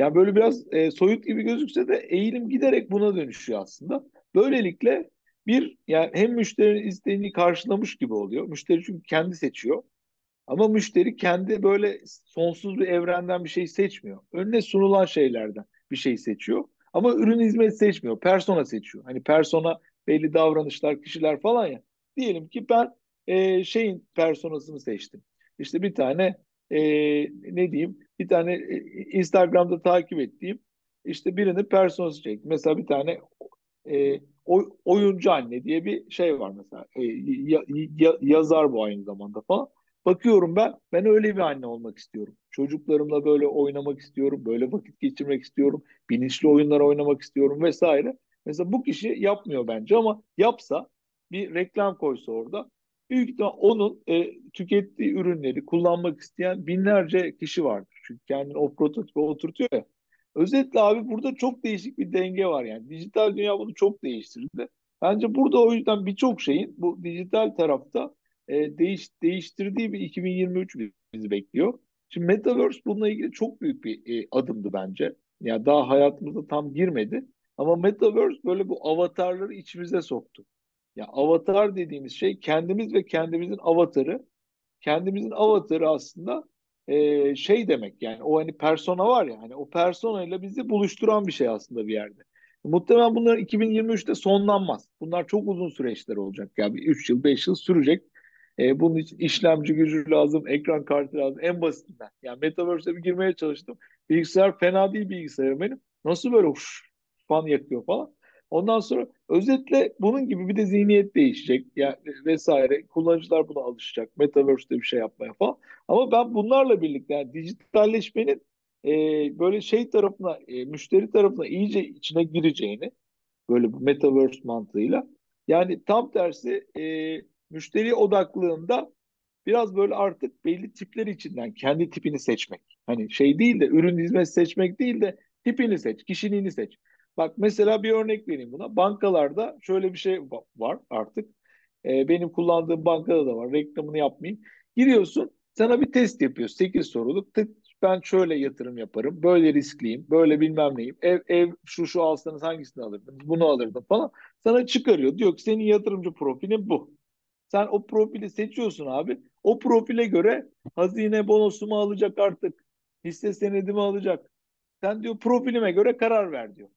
Yani böyle biraz e, soyut gibi gözükse de eğilim giderek buna dönüşüyor aslında. Böylelikle bir yani hem müşterinin isteğini karşılamış gibi oluyor. Müşteri çünkü kendi seçiyor. Ama müşteri kendi böyle sonsuz bir evrenden bir şey seçmiyor. Önüne sunulan şeylerden bir şey seçiyor. Ama ürün hizmet seçmiyor. Persona seçiyor. Hani persona belli davranışlar, kişiler falan ya. Diyelim ki ben e, şeyin personasını seçtim. İşte bir tane e, ne diyeyim bir tane e, Instagram'da takip ettiğim işte birinin personası çekti. Mesela bir tane e, oyuncu anne diye bir şey var mesela. E, ya, ya, yazar bu aynı zamanda falan. bakıyorum ben, ben öyle bir anne olmak istiyorum. Çocuklarımla böyle oynamak istiyorum, böyle vakit geçirmek istiyorum, bilinçli oyunlar oynamak istiyorum vesaire. Mesela bu kişi yapmıyor bence ama yapsa bir reklam koysa orada büyük ihtimal onun e, tükettiği ürünleri kullanmak isteyen binlerce kişi vardır. Çünkü kendini o prototipe oturtuyor ya. Özetle abi burada çok değişik bir denge var yani. Dijital dünya bunu çok değiştirdi. Bence burada o yüzden birçok şeyin bu dijital tarafta e, değiş, değiştirdiği bir 2023 bizi bekliyor. Şimdi Metaverse bununla ilgili çok büyük bir e, adımdı bence. Ya yani daha hayatımıza tam girmedi. Ama Metaverse böyle bu avatarları içimize soktu. Ya avatar dediğimiz şey kendimiz ve kendimizin avatarı. Kendimizin avatarı aslında e, şey demek yani o hani persona var ya hani o persona ile bizi buluşturan bir şey aslında bir yerde. Muhtemelen bunlar 2023'te sonlanmaz. Bunlar çok uzun süreçler olacak. Yani 3 yıl 5 yıl sürecek. E, bunun için işlemci gücü lazım, ekran kartı lazım. En basitinden. Yani Metaverse'e bir girmeye çalıştım. Bilgisayar fena değil bilgisayarım benim. Nasıl böyle uf, fan yakıyor falan. Ondan sonra özetle bunun gibi bir de zihniyet değişecek yani vesaire. Kullanıcılar buna alışacak. Metaverse'de bir şey yapmaya falan. Ama ben bunlarla birlikte yani dijitalleşmenin e, böyle şey tarafına, e, müşteri tarafına iyice içine gireceğini böyle bu Metaverse mantığıyla. Yani tam tersi e, müşteri odaklığında biraz böyle artık belli tipler içinden kendi tipini seçmek. Hani şey değil de ürün hizmet seçmek değil de tipini seç, kişiliğini seç. Bak mesela bir örnek vereyim buna. Bankalarda şöyle bir şey var artık. E, benim kullandığım bankada da var. Reklamını yapmayayım. Giriyorsun sana bir test yapıyor. 8 soruluk. Tık ben şöyle yatırım yaparım. Böyle riskliyim. Böyle bilmem neyim. Ev, ev şu şu alsanız hangisini alırdınız? Bunu alırdım falan. Sana çıkarıyor. Diyor ki senin yatırımcı profilin bu. Sen o profili seçiyorsun abi. O profile göre hazine bonosu mu alacak artık? Hisse senedi mi alacak? Sen diyor profilime göre karar ver diyor.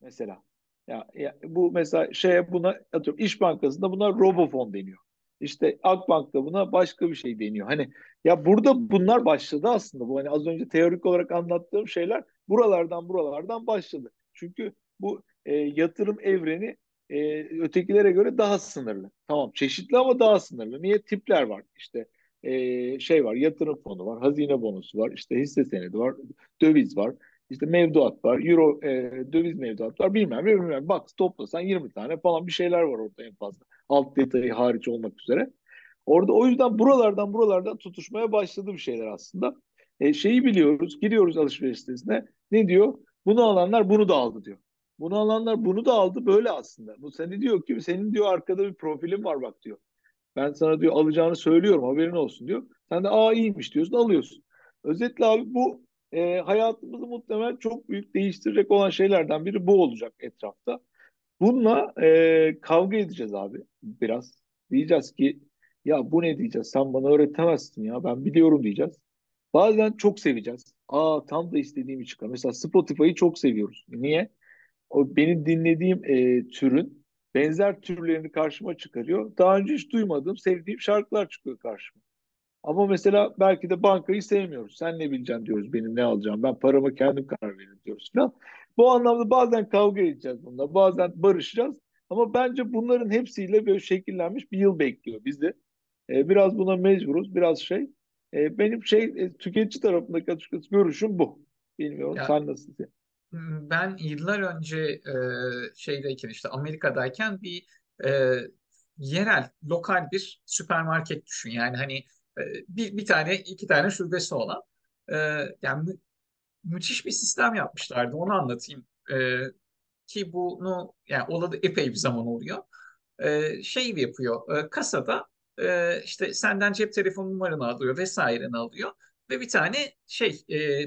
Mesela. Ya, ya bu mesela şeye buna atıyorum İş Bankası'nda buna robofon deniyor. İşte Akbank'ta buna başka bir şey deniyor. Hani ya burada bunlar başladı aslında. Bu hani az önce teorik olarak anlattığım şeyler buralardan buralardan başladı. Çünkü bu e, yatırım evreni e, ötekilere göre daha sınırlı. Tamam çeşitli ama daha sınırlı. Niye? Tipler var. İşte e, şey var, yatırım fonu var, hazine bonusu var, işte hisse senedi var, döviz var, işte mevduat var, euro e, döviz mevduat var, bilmem ne bilmem. Bak toplasan 20 tane falan bir şeyler var orada en fazla. Alt detayı hariç olmak üzere. Orada o yüzden buralardan buralardan tutuşmaya başladı bir şeyler aslında. E, şeyi biliyoruz, giriyoruz alışveriş sitesine. Ne diyor? Bunu alanlar bunu da aldı diyor. Bunu alanlar bunu da aldı böyle aslında. Bu seni diyor ki senin diyor arkada bir profilin var bak diyor. Ben sana diyor alacağını söylüyorum haberin olsun diyor. Sen de aa iyiymiş diyorsun alıyorsun. Özetle abi bu e, hayatımızı muhtemelen çok büyük değiştirecek olan şeylerden biri bu olacak etrafta. Bununla e, kavga edeceğiz abi biraz. Diyeceğiz ki ya bu ne diyeceğiz sen bana öğretemezsin ya ben biliyorum diyeceğiz. Bazen çok seveceğiz. Aa tam da istediğimi çıkar. Mesela Spotify'ı çok seviyoruz. Niye? O benim dinlediğim e, türün benzer türlerini karşıma çıkarıyor. Daha önce hiç duymadığım, sevdiğim şarkılar çıkıyor karşıma. Ama mesela belki de bankayı sevmiyoruz. Sen ne bileceksin diyoruz benim ne alacağım. Ben paramı kendim karar veririm diyoruz falan. Bu anlamda bazen kavga edeceğiz bununla. Bazen barışacağız. Ama bence bunların hepsiyle böyle şekillenmiş bir yıl bekliyor bizi. Ee, biraz buna mecburuz. Biraz şey. Ee, benim şey e, tüketici tarafındaki açıkçası görüşüm bu. Bilmiyorum Ya sen nasılsın? ben yıllar önce e, şeydeyken işte Amerika'dayken bir e, yerel, lokal bir süpermarket düşün. Yani hani bir, bir tane, iki tane şubesi olan. E, yani mü- müthiş bir sistem yapmışlardı. Onu anlatayım. E, ki bunu yani olalı epey bir zaman oluyor. E, şey yapıyor. E, kasada e, işte senden cep telefonu numaranı alıyor vesaireni alıyor ve bir tane şey e,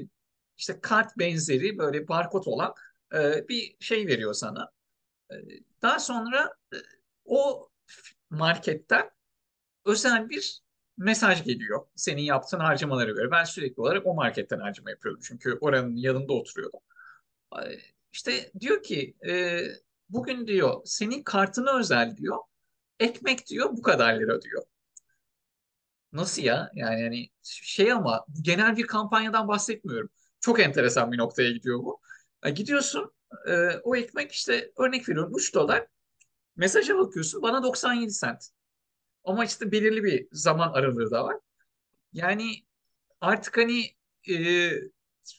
işte kart benzeri böyle barkod olan e, bir şey veriyor sana. E, daha sonra e, o marketten özel bir mesaj geliyor senin yaptığın harcamalara göre. Ben sürekli olarak o marketten harcama yapıyordum çünkü oranın yanında oturuyordum. İşte diyor ki e, bugün diyor senin kartına özel diyor ekmek diyor bu kadar lira diyor. Nasıl ya? Yani yani şey ama genel bir kampanyadan bahsetmiyorum. Çok enteresan bir noktaya gidiyor bu. E, gidiyorsun e, o ekmek işte örnek veriyorum 3 dolar. Mesaja bakıyorsun bana 97 sent. Ama işte belirli bir zaman aralığı da var. Yani artık hani e,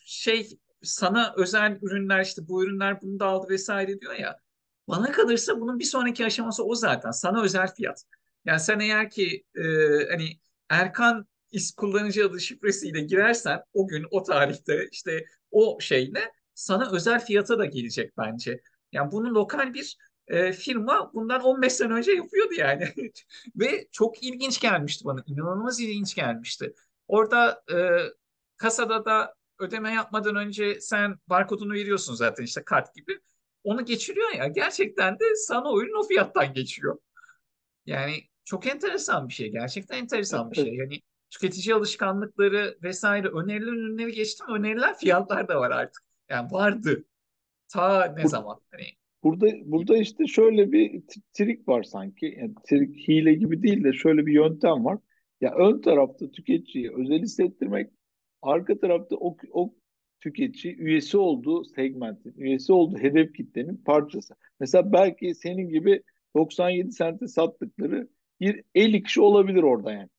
şey sana özel ürünler işte bu ürünler bunu da aldı vesaire diyor ya. Bana kalırsa bunun bir sonraki aşaması o zaten. Sana özel fiyat. Yani sen eğer ki e, hani Erkan is kullanıcı adı şifresiyle girersen o gün o tarihte işte o şeyle sana özel fiyata da gelecek bence. Yani bunu lokal bir e, firma bundan 15 sene önce yapıyordu yani. Ve çok ilginç gelmişti bana. İnanılmaz ilginç gelmişti. Orada e, kasada da ödeme yapmadan önce sen barkodunu veriyorsun zaten işte kart gibi. Onu geçiriyor ya gerçekten de sana o ürün o fiyattan geçiyor. Yani çok enteresan bir şey. Gerçekten enteresan bir şey. Yani tüketici alışkanlıkları vesaire önerilen ürünleri geçtim. Önerilen fiyatlar da var artık. Yani vardı. Ta ne zaman? Hani Burada burada işte şöyle bir trik var sanki. Yani trik hile gibi değil de şöyle bir yöntem var. Ya ön tarafta tüketiciyi özel hissettirmek, arka tarafta o, o tüketici üyesi olduğu segmentin, üyesi olduğu hedef kitlenin parçası. Mesela belki senin gibi 97 sente sattıkları bir 50 kişi olabilir orada yani.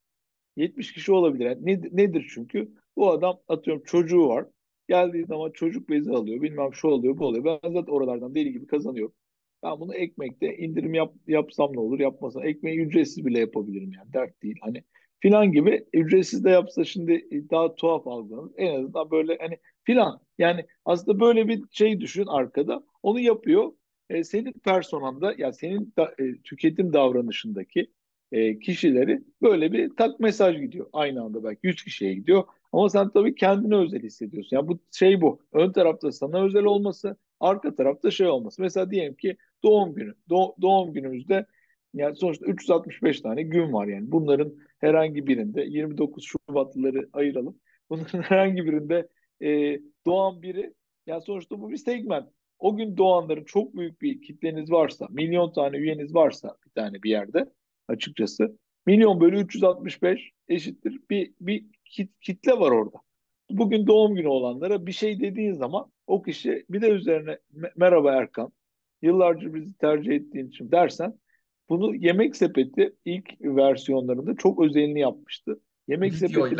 70 kişi olabilir. Yani nedir çünkü? Bu adam atıyorum çocuğu var. Geldiği zaman çocuk bezi alıyor. Bilmem şu oluyor bu oluyor. Ben zaten oralardan deli gibi kazanıyorum. Ben bunu ekmekte indirim yap, yapsam ne olur yapmasam. Ekmeği ücretsiz bile yapabilirim yani. Dert değil. Hani filan gibi ücretsiz de yapsa şimdi daha tuhaf algılanır. En azından böyle hani filan. Yani aslında böyle bir şey düşün arkada. Onu yapıyor. E, senin personanda ya senin da, e, tüketim davranışındaki e, kişileri böyle bir tak mesaj gidiyor. Aynı anda belki 100 kişiye gidiyor. Ama sen tabii kendine özel hissediyorsun. Yani bu şey bu. Ön tarafta sana özel olması, arka tarafta şey olması. Mesela diyelim ki doğum günü. Do- doğum günümüzde yani sonuçta 365 tane gün var yani. Bunların herhangi birinde 29 Şubatlıları ayıralım. Bunların herhangi birinde e, doğan biri yani sonuçta bu bir segment. O gün doğanların çok büyük bir kitleniz varsa, milyon tane üyeniz varsa bir tane bir yerde açıkçası. Milyon bölü 365 eşittir bir, bir kitle var orada. Bugün doğum günü olanlara bir şey dediğin zaman o kişi bir de üzerine merhaba Erkan yıllarca bizi tercih ettiğin için dersen bunu Yemek Sepeti ilk versiyonlarında çok özelini yapmıştı. Yemek Sepeti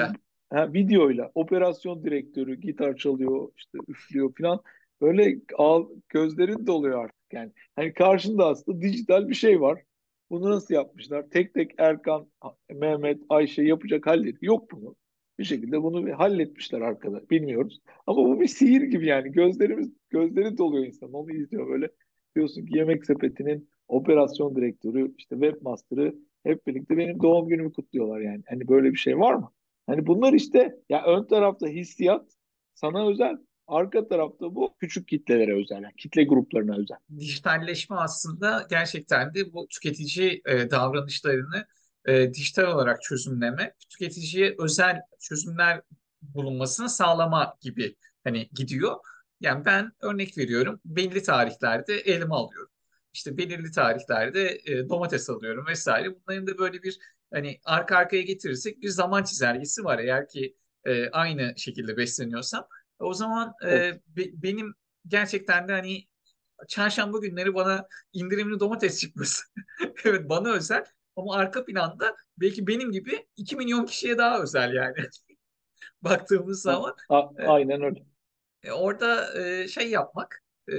ha, videoyla operasyon direktörü gitar çalıyor işte üflüyor falan böyle ağ, gözlerin doluyor artık yani. Hani karşında aslında dijital bir şey var. Bunu nasıl yapmışlar? Tek tek Erkan, Mehmet, Ayşe yapacak halleri yok bunu. Bir şekilde bunu bir halletmişler arkada. Bilmiyoruz. Ama bu bir sihir gibi yani. Gözlerimiz, gözleri doluyor insan. Onu izliyor böyle. Diyorsun ki Yemek Sepeti'nin operasyon direktörü, işte webmaster'ı hep birlikte benim doğum günümü kutluyorlar yani. Hani böyle bir şey var mı? Hani bunlar işte ya ön tarafta hissiyat sana özel. Arka tarafta bu küçük kitlelere özel, yani kitle gruplarına özel. Dijitalleşme aslında gerçekten de bu tüketici e, davranışlarını e, dijital olarak çözümleme, tüketiciye özel çözümler bulunmasını sağlama gibi hani gidiyor. Yani ben örnek veriyorum belli tarihlerde elma alıyorum. İşte belirli tarihlerde e, domates alıyorum vesaire. Bunların da böyle bir hani arka arkaya getirirsek bir zaman çizelgesi var eğer ki e, aynı şekilde besleniyorsam. O zaman e, be, benim gerçekten de hani çarşamba günleri bana indirimli domates çıkması. evet bana özel ama arka planda belki benim gibi 2 milyon kişiye daha özel yani. Baktığımız zaman. A, a, aynen öyle. E, orada e, şey yapmak e,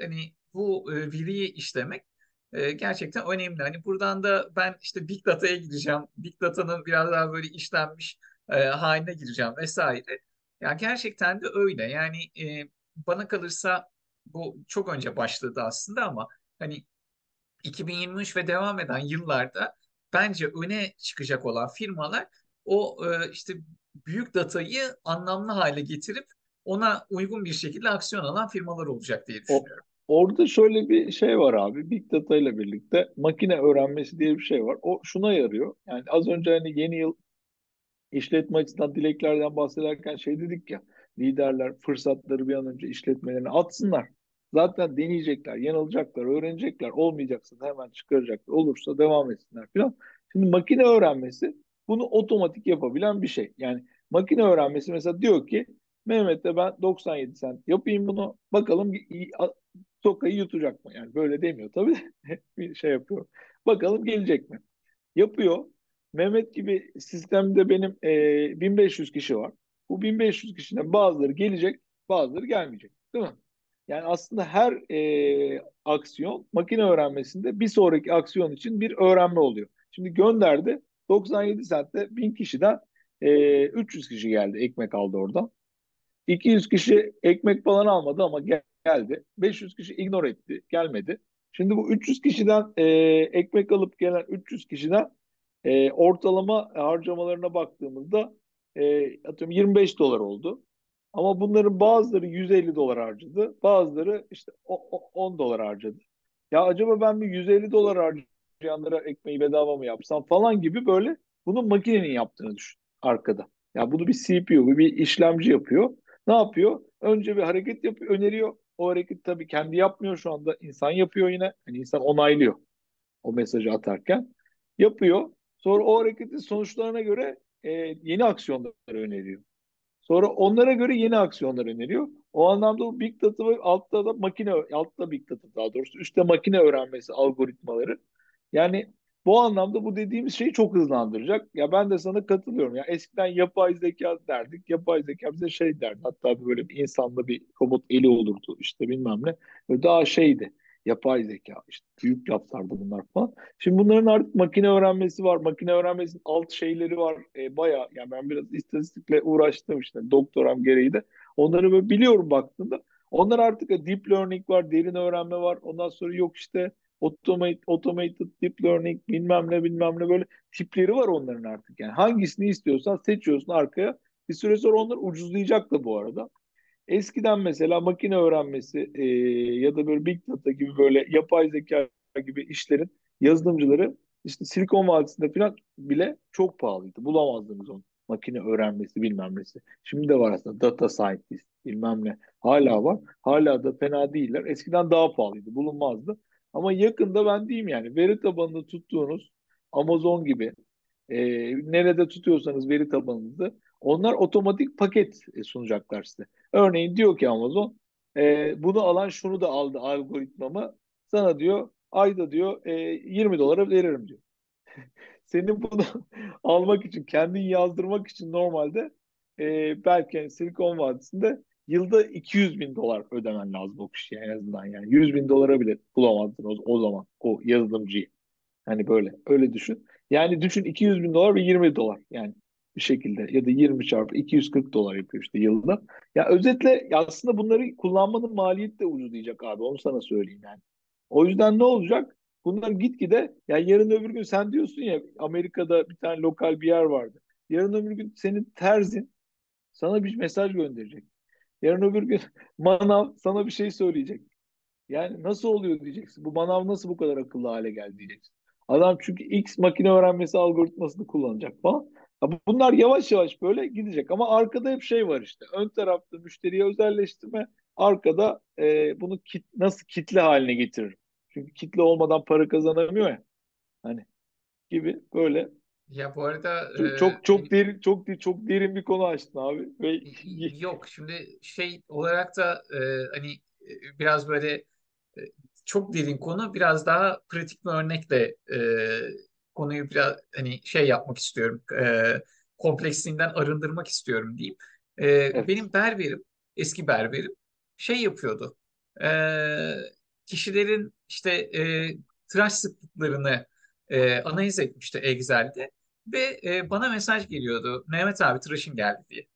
hani bu e, veriyi işlemek e, gerçekten önemli. Hani buradan da ben işte Big Data'ya gireceğim. Big Data'nın biraz daha böyle işlenmiş e, haline gireceğim vesaire. Ya gerçekten de öyle. Yani e, bana kalırsa bu çok önce başladı aslında ama hani 2023 ve devam eden yıllarda bence öne çıkacak olan firmalar o e, işte büyük datayı anlamlı hale getirip ona uygun bir şekilde aksiyon alan firmalar olacak diye düşünüyorum. O, orada şöyle bir şey var abi. Big data ile birlikte makine öğrenmesi diye bir şey var. O şuna yarıyor. Yani az önce hani yeni yıl işletme açısından dileklerden bahsederken şey dedik ya liderler fırsatları bir an önce işletmelerine atsınlar. Zaten deneyecekler, yanılacaklar, öğrenecekler. Olmayacaksa da hemen çıkaracaklar. Olursa devam etsinler falan. Şimdi makine öğrenmesi bunu otomatik yapabilen bir şey. Yani makine öğrenmesi mesela diyor ki Mehmet'e ben 97 sent yapayım bunu. Bakalım sokayı yutacak mı? Yani böyle demiyor tabii. bir şey yapıyor. Bakalım gelecek mi? Yapıyor. Mehmet gibi sistemde benim e, 1500 kişi var. Bu 1500 kişiden bazıları gelecek, bazıları gelmeyecek. Değil mi? Yani aslında her e, aksiyon makine öğrenmesinde bir sonraki aksiyon için bir öğrenme oluyor. Şimdi gönderdi 97 saatte 1000 kişiden e, 300 kişi geldi ekmek aldı oradan. 200 kişi ekmek falan almadı ama geldi. 500 kişi ignore etti, gelmedi. Şimdi bu 300 kişiden e, ekmek alıp gelen 300 kişiden e, ortalama harcamalarına baktığımızda e, atıyorum 25 dolar oldu. Ama bunların bazıları 150 dolar harcadı. Bazıları işte 10 dolar harcadı. Ya acaba ben bir 150 dolar harcayanlara ekmeği bedava mı yapsam falan gibi böyle bunu makinenin yaptığını düşün arkada. Ya bunu bir CPU, bir işlemci yapıyor. Ne yapıyor? Önce bir hareket yapıyor, öneriyor. O hareket tabii kendi yapmıyor şu anda. insan yapıyor yine. Yani insan onaylıyor o mesajı atarken. Yapıyor. Sonra o hareketin sonuçlarına göre e, yeni aksiyonları öneriyor. Sonra onlara göre yeni aksiyonlar öneriyor. O anlamda bu Big Data ve altta da makine, altta Big Data daha doğrusu üstte makine öğrenmesi algoritmaları. Yani bu anlamda bu dediğimiz şeyi çok hızlandıracak. Ya ben de sana katılıyorum. Ya eskiden yapay zeka derdik. Yapay zeka bize şey derdi. Hatta böyle bir insanla bir robot eli olurdu işte bilmem ne. Daha şeydi. Yapay zeka işte büyük laflardı bunlar falan. Şimdi bunların artık makine öğrenmesi var. Makine öğrenmesinin alt şeyleri var. E, Baya yani ben biraz istatistikle uğraştım işte doktoram gereği de. Onları böyle biliyorum baktığımda. Onlar artık deep learning var, derin öğrenme var. Ondan sonra yok işte automate, automated deep learning bilmem ne bilmem ne böyle tipleri var onların artık. Yani hangisini istiyorsan seçiyorsun arkaya. Bir süre sonra onlar ucuzlayacak da bu arada. Eskiden mesela makine öğrenmesi e, ya da böyle big data gibi böyle yapay zeka gibi işlerin yazılımcıları işte Silikon Vadisi'nde falan bile çok pahalıydı. Bulamazdınız onu. Makine öğrenmesi bilmem nesi. Şimdi de var aslında data scientist bilmem ne. Hala var. Hala da fena değiller. Eskiden daha pahalıydı. Bulunmazdı. Ama yakında ben diyeyim yani veri tabanını tuttuğunuz Amazon gibi e, nerede tutuyorsanız veri tabanınızı onlar otomatik paket sunacaklar size. Örneğin diyor ki Amazon e, bunu alan şunu da aldı algoritmamı sana diyor ayda diyor e, 20 dolara veririm diyor. Senin bunu almak için kendin yazdırmak için normalde e, belki yani Silikon Vadisi'nde yılda 200 bin dolar ödemen lazım o kişiye en azından yani. 100 bin dolara bile bulamazdın o, o zaman o yazılımcıyı. Hani böyle öyle düşün. Yani düşün 200 bin dolar ve 20 dolar yani bir şekilde ya da 20 çarpı 240 dolar yapıyor işte yılda. Ya özetle aslında bunları kullanmanın maliyeti de ucuzlayacak abi onu sana söyleyeyim yani. O yüzden ne olacak? Bunlar gitgide yani yarın öbür gün sen diyorsun ya Amerika'da bir tane lokal bir yer vardı. Yarın öbür gün senin terzin sana bir mesaj gönderecek. Yarın öbür gün manav sana bir şey söyleyecek. Yani nasıl oluyor diyeceksin. Bu manav nasıl bu kadar akıllı hale geldi diyeceksin. Adam çünkü X makine öğrenmesi algoritmasını kullanacak falan. Bunlar yavaş yavaş böyle gidecek ama arkada hep şey var işte. Ön tarafta müşteriye özelleştirme, arkada e, bunu kit, nasıl kitle haline getirir. Çünkü kitle olmadan para kazanamıyor ya. Hani gibi böyle ya bu arada çok çok, çok e, derin çok çok derin bir konu açtın abi. Ve yok şimdi şey olarak da e, hani e, biraz böyle e, çok derin konu biraz daha pratik bir örnekle e, konuyu biraz hani şey yapmak istiyorum. E, kompleksliğinden arındırmak istiyorum diyeyim. E, evet. Benim berberim eski berberim şey yapıyordu. E, kişilerin işte e, tıraş sıklıklarını e, analiz etmişti Excel'de ve e, bana mesaj geliyordu. Mehmet abi tıraşın geldi diye.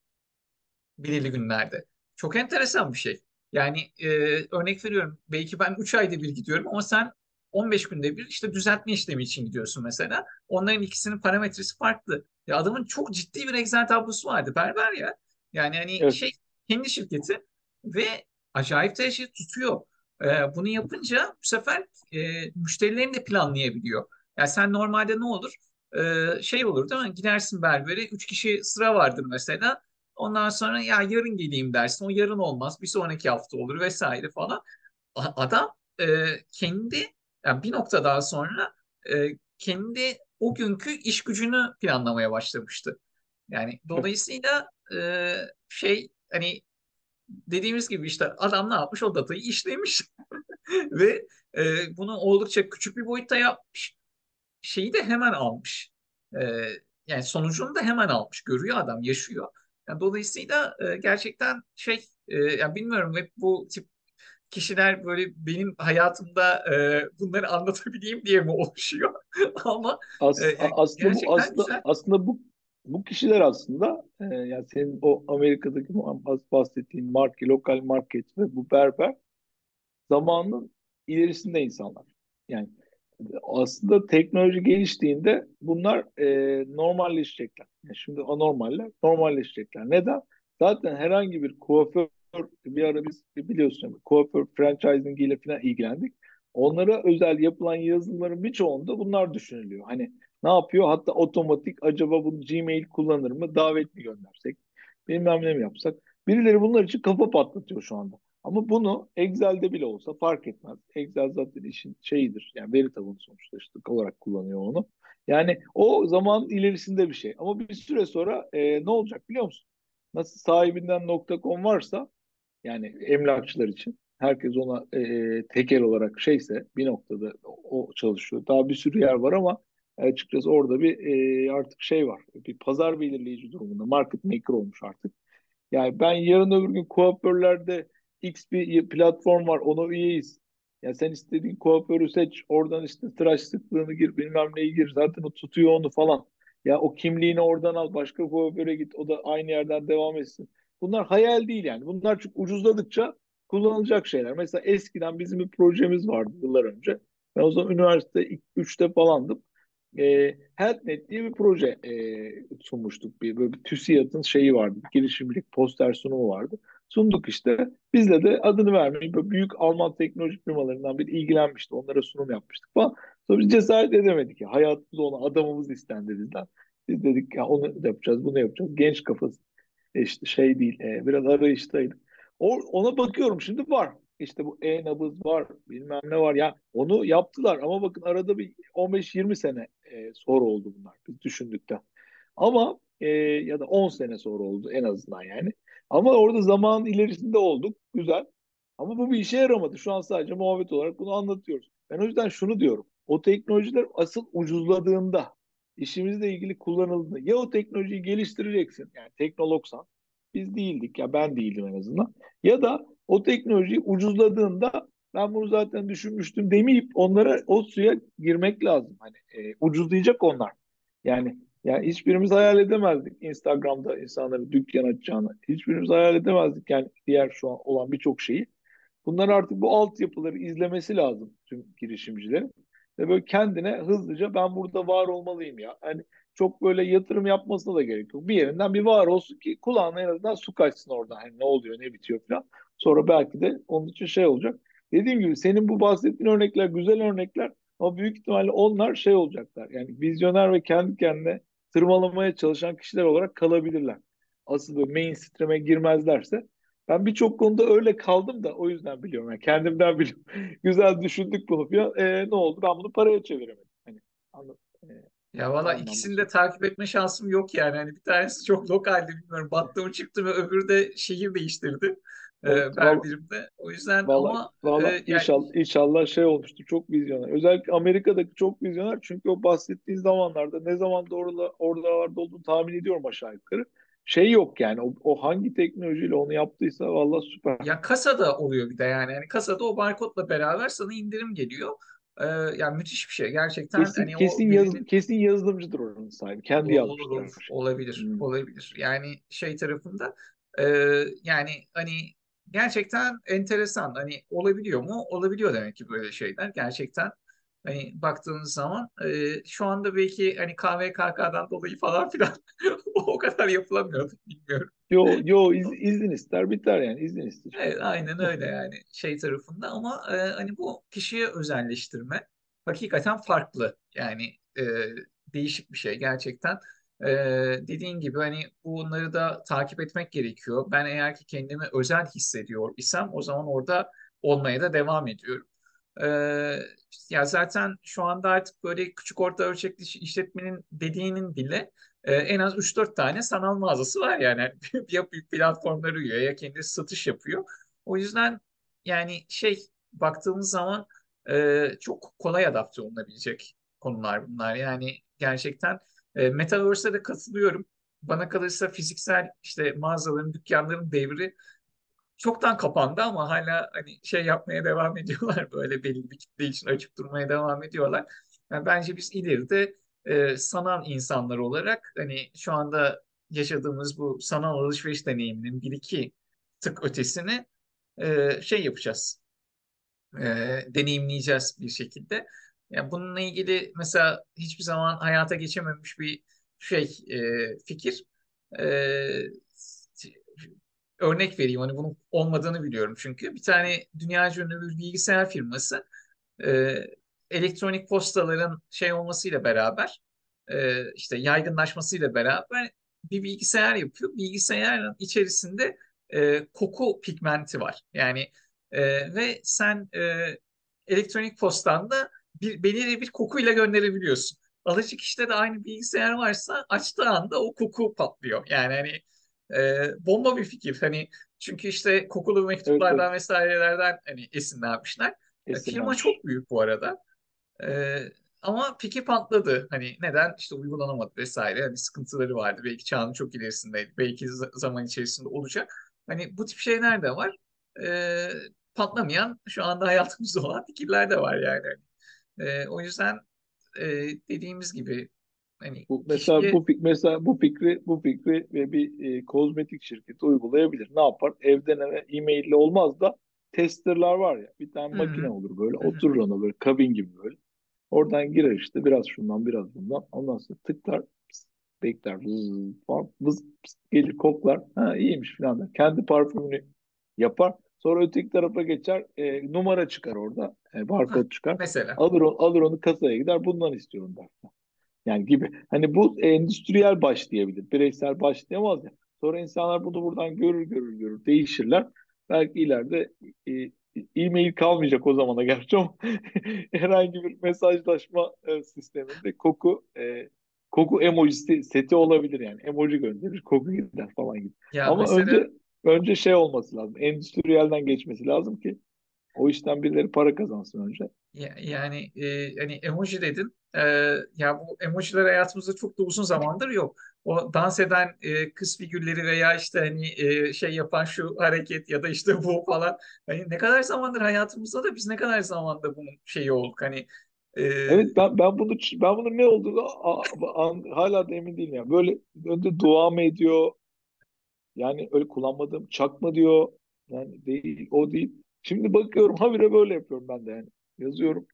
Belirli günlerde. Çok enteresan bir şey. Yani e, örnek veriyorum. Belki ben 3 ayda bir gidiyorum ama sen 15 günde bir işte düzeltme işlemi için gidiyorsun mesela. Onların ikisinin parametresi farklı. Ya adamın çok ciddi bir Excel tablosu vardı. Berber ya. Yani hani evet. şey kendi şirketi ve acayip derecede tutuyor. Ee, bunu yapınca bu sefer e, müşterilerini de planlayabiliyor. Yani sen normalde ne olur? Ee, şey olur değil mi? Gidersin berbere, üç kişi sıra vardır mesela. Ondan sonra ya yarın geleyim dersin. O yarın olmaz. Bir sonraki hafta olur vesaire falan. Adam e, kendi yani bir nokta daha sonra e, kendi o günkü iş gücünü planlamaya başlamıştı. Yani dolayısıyla e, şey hani dediğimiz gibi işte adam ne yapmış o datayı işlemiş ve e, bunu oldukça küçük bir boyutta yapmış. Şeyi de hemen almış. E, yani sonucunu da hemen almış. Görüyor adam, yaşıyor. Yani dolayısıyla e, gerçekten şey, e, yani bilmiyorum hep bu tip kişiler böyle benim hayatımda e, bunları anlatabileyim diye mi oluşuyor? Ama e, As, yani aslında bu aslında güzel. aslında bu bu kişiler aslında e, yani senin o Amerika'daki bahsettiğin market, lokal market ve bu berber zamanın ilerisinde insanlar. Yani aslında teknoloji geliştiğinde bunlar e, normalleşecekler. Yani şimdi anormaller normalleşecekler. Neden? Zaten herhangi bir kuaför bir ara biz biliyorsun kuaför franchising ile falan ilgilendik. Onlara özel yapılan yazılımların birçoğunda bunlar düşünülüyor. Hani ne yapıyor? Hatta otomatik acaba bunu Gmail kullanır mı? Davet mi göndersek? Bilmem ne mi yapsak? Birileri bunlar için kafa patlatıyor şu anda. Ama bunu Excel'de bile olsa fark etmez. Excel zaten işin şeyidir. Yani veri tabanı sonuçta işte olarak kullanıyor onu. Yani o zaman ilerisinde bir şey. Ama bir süre sonra e, ne olacak biliyor musun? Nasıl sahibinden .com varsa yani emlakçılar için herkes ona e, tekel olarak şeyse bir noktada o çalışıyor. Daha bir sürü yer var ama açıkçası orada bir e, artık şey var. Bir pazar belirleyici durumunda. Market maker olmuş artık. Yani ben yarın öbür gün kuaförlerde X bir platform var ona üyeyiz. Ya sen istediğin kuaförü seç. Oradan işte tıraş sıklığını gir bilmem neyi gir. Zaten o tutuyor onu falan. Ya o kimliğini oradan al. Başka kuaföre git. O da aynı yerden devam etsin. Bunlar hayal değil yani. Bunlar çok ucuzladıkça kullanılacak şeyler. Mesela eskiden bizim bir projemiz vardı yıllar önce. Ben o zaman üniversite 3'te falandım. E, HealthNet diye bir proje e, sunmuştuk. Bir, böyle bir TÜSİAD'ın şeyi vardı. Bir girişimcilik poster sunumu vardı. Sunduk işte. Bizle de adını vermeyi böyle büyük Alman teknoloji firmalarından bir ilgilenmişti. Onlara sunum yapmıştık falan. Sonra biz cesaret edemedik ya. Hayatımız ona adamımız istendi bizden. Biz dedik ya onu yapacağız, bunu yapacağız. Genç kafası işte şey değil. E, biraz arayıştaydık. O, ona bakıyorum şimdi var. İşte bu e-nabız var, bilmem ne var. Ya onu yaptılar ama bakın arada bir 15-20 sene e, sonra oldu bunlar biz düşündükten. Ama e, ya da 10 sene sonra oldu en azından yani. Ama orada zaman ilerisinde olduk. Güzel. Ama bu bir işe yaramadı. Şu an sadece muhabbet olarak bunu anlatıyoruz. Ben o yüzden şunu diyorum. O teknolojiler asıl ucuzladığında, işimizle ilgili kullanıldığında ya o teknolojiyi geliştireceksin. Yani teknologsan. Biz değildik ya ben değildim en azından. Ya da o teknolojiyi ucuzladığında ben bunu zaten düşünmüştüm demeyip onlara o suya girmek lazım. Hani e, ucuzlayacak onlar. Yani yani hiçbirimiz hayal edemezdik Instagram'da insanların dükkan açacağını. Hiçbirimiz hayal edemezdik yani diğer şu an olan birçok şeyi. Bunlar artık bu altyapıları izlemesi lazım tüm girişimcilerin. Ve böyle kendine hızlıca ben burada var olmalıyım ya. Hani çok böyle yatırım yapmasına da gerek yok. Bir yerinden bir var olsun ki kulağına en azından su kaçsın oradan. Hani ne oluyor ne bitiyor falan. Sonra belki de onun için şey olacak. Dediğim gibi senin bu bahsettiğin örnekler güzel örnekler ama büyük ihtimalle onlar şey olacaklar. Yani vizyoner ve kendi kendine tırmalamaya çalışan kişiler olarak kalabilirler. Asıl böyle mainstream'e girmezlerse ben birçok konuda öyle kaldım da o yüzden biliyorum. Yani kendimden biliyorum. Güzel düşündük bunu falan. E, ne oldu? Ben bunu paraya çeviremedim. Hani anladım. E, Ya valla ikisini de takip etme şansım yok yani. Hani bir tanesi çok lokaldi bilmiyorum. Battı mı çıktı ve öbürü de şehir değiştirdi. Evet, E, Berdirim'de. O yüzden Valla ama valla e, yani inşallah inşallah şey olmuştu çok vizyoner. Özellikle Amerika'daki çok vizyoner çünkü o bahsettiğin zamanlarda ne zaman orada oralarda olduğunu tahmin ediyorum aşağı yukarı. Şey yok yani o, o hangi teknolojiyle onu yaptıysa valla süper. ya kasada oluyor bir de yani. Yani kasada o barkodla beraber sana indirim geliyor. E, yani müthiş bir şey. Gerçekten Kesin hani o kesin yaz, verinin kesin yazılımcı oranın sahibi. Kendi olur şey. olabilir Hmm. olabilir. Yani şey tarafında e, yani hani gerçekten enteresan. Hani olabiliyor mu? Olabiliyor demek ki böyle şeyler. Gerçekten hani baktığınız zaman e, şu anda belki hani KVKK'dan dolayı falan filan o kadar yapılamıyordu bilmiyorum. Yo yo iz, izin ister biter yani izin ister. Evet, aynen öyle yani şey tarafında ama e, hani bu kişiye özelleştirme hakikaten farklı. Yani e, değişik bir şey gerçekten. E, dediğin gibi hani bunları da takip etmek gerekiyor. Ben eğer ki kendimi özel hissediyor isem o zaman orada olmaya da devam ediyorum. E, ya zaten şu anda artık böyle küçük orta ölçekli iş- işletmenin dediğinin bile e, en az üç dört tane sanal mağazası var yani. Ya büyük platformları üye ya kendisi satış yapıyor. O yüzden yani şey baktığımız zaman e, çok kolay adapte olunabilecek konular bunlar. Yani gerçekten E, Metaverse'e de katılıyorum. Bana kalırsa fiziksel işte mağazaların, dükkanların devri çoktan kapandı ama hala hani şey yapmaya devam ediyorlar. Böyle belli bir kitle için açık durmaya devam ediyorlar. Yani bence biz ileride e, sanal insanlar olarak hani şu anda yaşadığımız bu sanal alışveriş deneyiminin bir iki tık ötesini e, şey yapacağız. E, deneyimleyeceğiz bir şekilde. Yani bununla ilgili mesela hiçbir zaman hayata geçememiş bir şey e, fikir. E, örnek vereyim. Hani bunun olmadığını biliyorum çünkü. Bir tane dünyaca ünlü bir bilgisayar firması e, elektronik postaların şey olmasıyla beraber e, işte yaygınlaşmasıyla beraber bir bilgisayar yapıyor. Bilgisayarın içerisinde e, koku pigmenti var. Yani e, ve sen e, elektronik postanda bir, belirli bir kokuyla gönderebiliyorsun. Alıcı kişide de aynı bilgisayar varsa açtığı anda o koku patlıyor. Yani hani e, bomba bir fikir. Hani çünkü işte kokulu mektuplardan evet, vesairelerden hani esinlenmişler. Esinlenmiş. Firma çok büyük bu arada. E, ama piki patladı. Hani neden? İşte uygulanamadı vesaire. Hani sıkıntıları vardı. Belki çağın çok ilerisindeydi. Belki zaman içerisinde olacak. Hani bu tip şeyler de var. E, patlamayan şu anda hayatımızda olan fikirler de var yani. E, o yüzden e, dediğimiz gibi hani bu, mesela kişiye... bu mesela bu fikri bu fikri ve bir e, kozmetik şirketi uygulayabilir. Ne yapar? Evden eve e-mail ile olmaz da testerlar var ya. Bir tane Hı-hı. makine olur böyle. Hı-hı. Oturur ona böyle kabin gibi böyle. Oradan girer işte biraz şundan biraz bundan. Ondan sonra tıklar bekler vız, falan, vız, gelir koklar. Ha iyiymiş falan der. Kendi parfümünü yapar. Sonra öteki tarafa geçer. E, numara çıkar orada. E, barkod çıkar. Mesela. Alır, alır onu kasaya gider. Bundan istiyorum der. Yani gibi. Hani bu endüstriyel başlayabilir. Bireysel başlayamaz ya. Sonra insanlar bunu buradan görür görür görür değişirler. Belki ileride e, e-mail kalmayacak o zamana gerçi ama herhangi bir mesajlaşma e, sisteminde koku e, koku emoji seti olabilir yani. Emoji gönderir, koku gider falan gibi. Ya ama mesela... önce önce şey olması lazım. Endüstriyelden geçmesi lazım ki o işten birileri para kazansın önce. Ya, yani e, hani emoji dedin. E, ya bu emojiler hayatımızda çok da uzun zamandır yok. O dans eden e, kız figürleri veya işte hani e, şey yapan şu hareket ya da işte bu falan. Hani ne kadar zamandır hayatımızda da biz ne kadar zamanda bunun şeyi olduk. Hani e... Evet ben ben bunu ben bunun ne olduğunu hala da emin değilim ya. Böyle önde dua mı ediyor? Yani öyle kullanmadığım çakma diyor. Yani değil o değil. Şimdi bakıyorum habire böyle yapıyorum ben de yani. Yazıyorum.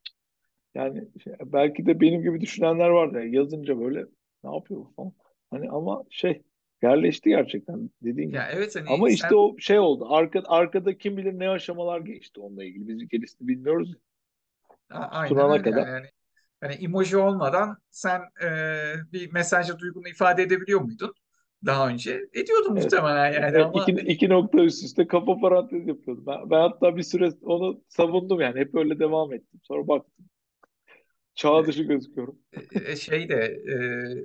Yani şey, belki de benim gibi düşünenler var ya yazınca böyle ne yapıyor falan. Hani ama şey yerleşti gerçekten dediğin ya gibi. Evet, hani ama işte o şey oldu. Arka, arkada kim bilir ne aşamalar geçti onunla ilgili. Biz gerisini bilmiyoruz. A aynen öyle. kadar. Yani, hani emoji olmadan sen e, bir mesajla duygunu ifade edebiliyor muydun? Daha önce. Ediyordum evet. muhtemelen yani evet, ama... Iki, iki nokta üst üste kafa parantez yapıyordum. Ben, ben hatta bir süre onu savundum yani. Hep öyle devam ettim. Sonra baktım. Çağ dışı gözüküyorum. E, e, şey de e,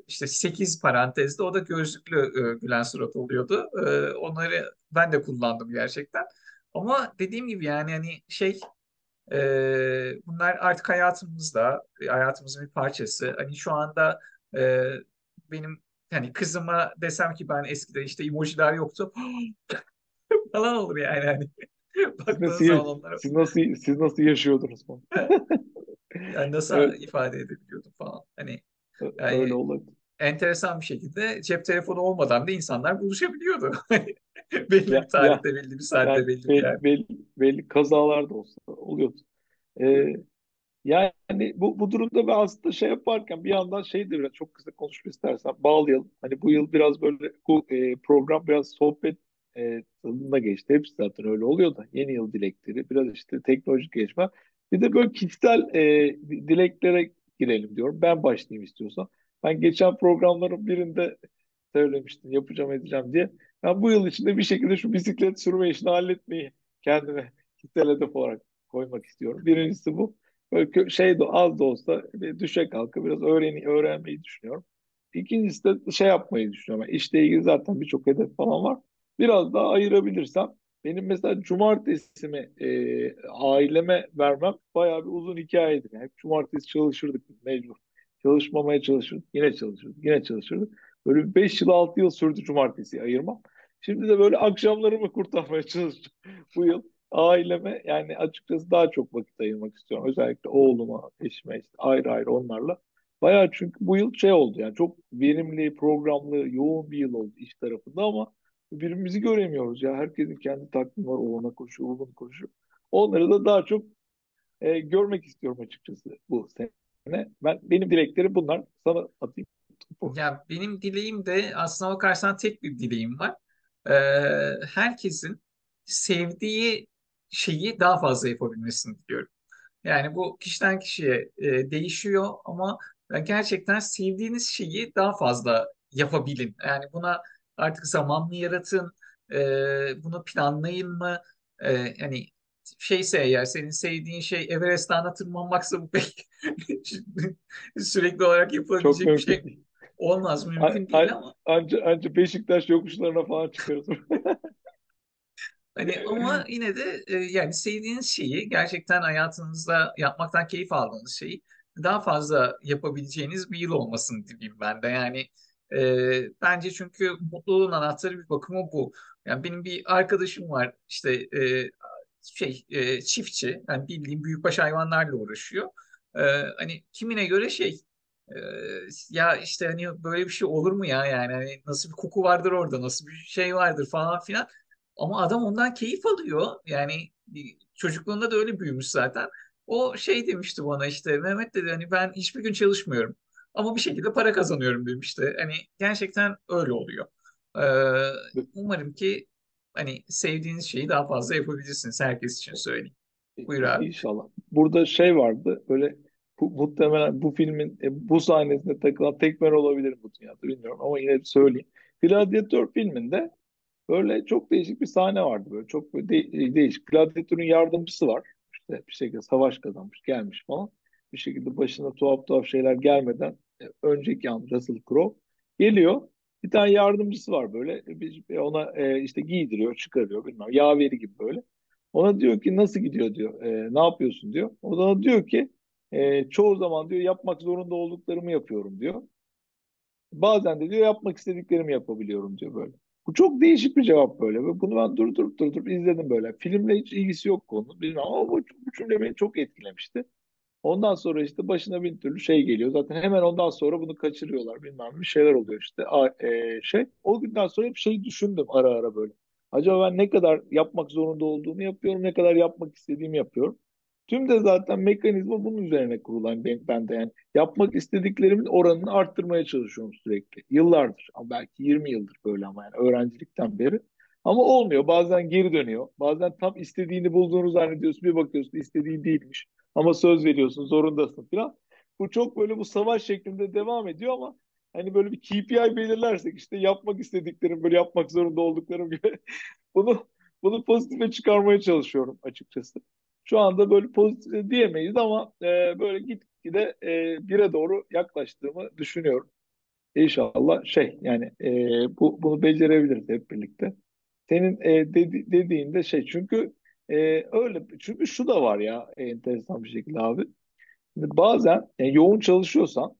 işte 8 parantezde o da gözlüklü gülen surat oluyordu. Onları ben de kullandım gerçekten. Ama dediğim gibi yani hani şey bunlar artık hayatımızda hayatımızın bir parçası. Hani şu anda benim yani kızıma desem ki ben eskiden işte emojiler yoktu falan olur yani. yani. siz nasıl, zaman onlara... siz nasıl, siz nasıl yaşıyordunuz falan. yani nasıl evet. ifade edebiliyordum falan. Hani yani Öyle olabilir. Enteresan bir şekilde cep telefonu olmadan da insanlar buluşabiliyordu. belli ya, bir tarihte, ya, belli bir saatte, yani belli belli, belli, belli kazalar da olsa oluyordu. Ee, yani bu, bu durumda ben aslında şey yaparken bir yandan şey de biraz çok kısa konuşmak istersen bağlayalım. Hani bu yıl biraz böyle bu e, program biraz sohbet e, tadında geçti. Hepsi zaten öyle oluyor da yeni yıl dilekleri biraz işte teknolojik gelişme. Bir de böyle kişisel e, dileklere girelim diyorum. Ben başlayayım istiyorsan. Ben geçen programların birinde söylemiştim yapacağım edeceğim diye. Ben bu yıl içinde bir şekilde şu bisiklet sürme işini halletmeyi kendime kişisel hedef olarak koymak istiyorum. Birincisi bu. Böyle şey de az da olsa düşe kalka biraz öğreni, öğrenmeyi düşünüyorum. İkincisi de şey yapmayı düşünüyorum. Yani işle ilgili zaten birçok hedef falan var. Biraz daha ayırabilirsem benim mesela cumartesimi e, aileme vermem bayağı bir uzun hikayedir. Yani hep cumartesi çalışırdık mecbur. Çalışmamaya çalışırdık. Yine çalışırdık. Yine çalışırdık. Böyle bir 5 yıl 6 yıl sürdü cumartesi ayırmam. Şimdi de böyle akşamlarımı kurtarmaya çalışacağım bu yıl. Aileme yani açıkçası daha çok vakit ayırmak istiyorum. Özellikle oğluma, eşime işte ayrı ayrı onlarla. Bayağı çünkü bu yıl şey oldu yani çok verimli, programlı, yoğun bir yıl oldu iş tarafında ama birbirimizi göremiyoruz ya. Herkesin kendi takvimi var. O koşuyor, o koşuyor. Onları da daha çok e, görmek istiyorum açıkçası bu sene. Ben benim dileklerim bunlar. Sana atayım. Ya benim dileğim de aslına bakarsan tek bir dileğim var. Ee, herkesin sevdiği şeyi daha fazla yapabilmesini diliyorum. Yani bu kişiden kişiye e, değişiyor ama gerçekten sevdiğiniz şeyi daha fazla yapabilin. Yani buna artık zaman mı yaratın, e, bunu planlayın mı? E, yani şeyse eğer senin sevdiğin şey Everest Dağı'na tırmanmaksa bu pek sürekli olarak Çok yapılabilecek bir mümkün şey olmaz, mümkün değil a- ama Anca, anca Beşiktaş yokuşlarına falan çıkarız. Hani ama yine de e, yani sevdiğiniz şeyi gerçekten hayatınızda yapmaktan keyif aldığınız şeyi daha fazla yapabileceğiniz bir yıl olmasını dileyim ben de. Yani e, bence çünkü mutluluğun anahtarı bir bakıma bu. Yani benim bir arkadaşım var işte e, şey e, çiftçi yani bildiğim büyükbaş hayvanlarla uğraşıyor. E, hani kimine göre şey e, ya işte hani böyle bir şey olur mu ya yani hani nasıl bir koku vardır orada nasıl bir şey vardır falan filan. Ama adam ondan keyif alıyor. Yani bir- çocukluğunda da öyle büyümüş zaten. O şey demişti bana işte Mehmet dedi hani ben hiçbir gün çalışmıyorum. Ama bir şekilde para kazanıyorum demişti. Hani gerçekten öyle oluyor. Ee, umarım ki hani sevdiğiniz şeyi daha fazla yapabilirsiniz. Herkes için söyleyeyim. Buyur abi. İnşallah. Burada şey vardı böyle bu, muhtemelen bu filmin e, bu sahnesinde takılan tek ben olabilirim bu dünyada bilmiyorum ama yine söyleyeyim. Gladiator filminde böyle çok değişik bir sahne vardı böyle çok böyle de- değişik. Gladiator'un yardımcısı var. İşte bir şekilde savaş kazanmış gelmiş falan. Bir şekilde başına tuhaf tuhaf şeyler gelmeden e, önceki an Russell Crowe geliyor. Bir tane yardımcısı var böyle. E, bir Ona e, işte giydiriyor, çıkarıyor bilmem. Yaveri gibi böyle. Ona diyor ki nasıl gidiyor diyor. E, ne yapıyorsun diyor. O da diyor ki e, çoğu zaman diyor yapmak zorunda olduklarımı yapıyorum diyor. Bazen de diyor yapmak istediklerimi yapabiliyorum diyor böyle. Bu çok değişik bir cevap böyle. Bunu ben durdurup durdurup izledim böyle. Filmle hiç ilgisi yok konu. Bilmem ama bu, bu cümle beni çok etkilemişti. Ondan sonra işte başına bin türlü şey geliyor. Zaten hemen ondan sonra bunu kaçırıyorlar bilmem bir şeyler oluyor işte. A- e, şey o günden sonra hep şey düşündüm ara ara böyle. Acaba ben ne kadar yapmak zorunda olduğumu yapıyorum, ne kadar yapmak istediğimi yapıyorum. Tüm de zaten mekanizma bunun üzerine kurulan ben, ben de yani yapmak istediklerimin oranını arttırmaya çalışıyorum sürekli. Yıllardır, belki 20 yıldır böyle ama yani öğrencilikten beri. Ama olmuyor. Bazen geri dönüyor. Bazen tam istediğini bulduğunu zannediyorsun. Bir bakıyorsun istediğin değilmiş. Ama söz veriyorsun, zorundasın falan. Bu çok böyle bu savaş şeklinde devam ediyor ama hani böyle bir KPI belirlersek işte yapmak istediklerim, böyle yapmak zorunda olduklarım gibi bunu bunu pozitife çıkarmaya çalışıyorum açıkçası. Şu anda böyle pozitif diyemeyiz ama e, böyle gitgide e, bire doğru yaklaştığımı düşünüyorum. İnşallah şey yani e, bu bunu becerebiliriz hep birlikte. Senin e, dedi, dediğinde şey çünkü e, öyle çünkü şu da var ya enteresan bir şekilde abi. Şimdi bazen e, yoğun çalışıyorsan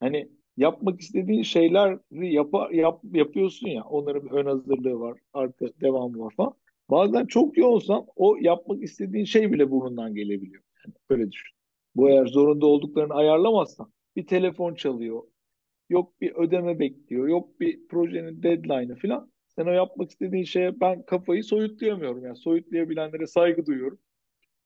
hani yapmak istediğin şeyleri yapar, yap, yapıyorsun ya onların ön hazırlığı var, arka devamı var falan. Bazen çok yoğunsan o yapmak istediğin şey bile burnundan gelebiliyor. Yani öyle düşün. Bu eğer zorunda olduklarını ayarlamazsan bir telefon çalıyor, Yok bir ödeme bekliyor. Yok bir projenin deadline'ı falan. Sen o yapmak istediğin şeye ben kafayı soyutlayamıyorum. Yani soyutlayabilenlere saygı duyuyorum.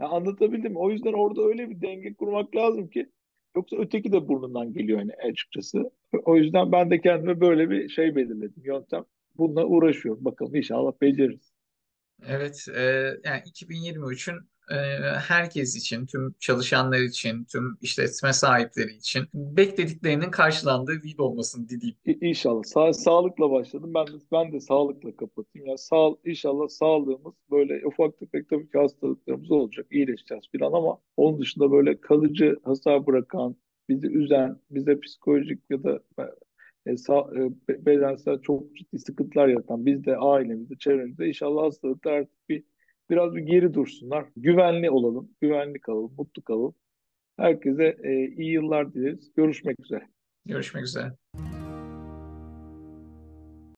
Ya anlatabildim mi? O yüzden orada öyle bir denge kurmak lazım ki yoksa öteki de burnundan geliyor yani açıkçası. O yüzden ben de kendime böyle bir şey belirledim. Yöntem. Bununla uğraşıyorum. Bakalım inşallah beceririz. Evet, e, yani 2023'ün e, herkes için, tüm çalışanlar için, tüm işletme sahipleri için beklediklerinin karşılandığı bir yıl olmasını dileyim. İnşallah. Sa sağlıkla başladım. Ben de, ben de sağlıkla kapatayım. Ya sağ, inşallah sağlığımız böyle ufak tefek tabii ki hastalıklarımız olacak. İyileşeceğiz falan ama onun dışında böyle kalıcı hasar bırakan, bizi üzen, bize psikolojik ya da e, sağ, e, be- bedensel çok ciddi sıkıntılar yaratan bizde, ailemizde, çevremizde inşallah hastalıklar artık bir biraz bir geri dursunlar. Güvenli olalım, güvenli kalalım, mutlu kalalım. Herkese e, iyi yıllar dileriz. Görüşmek üzere. Görüşmek üzere.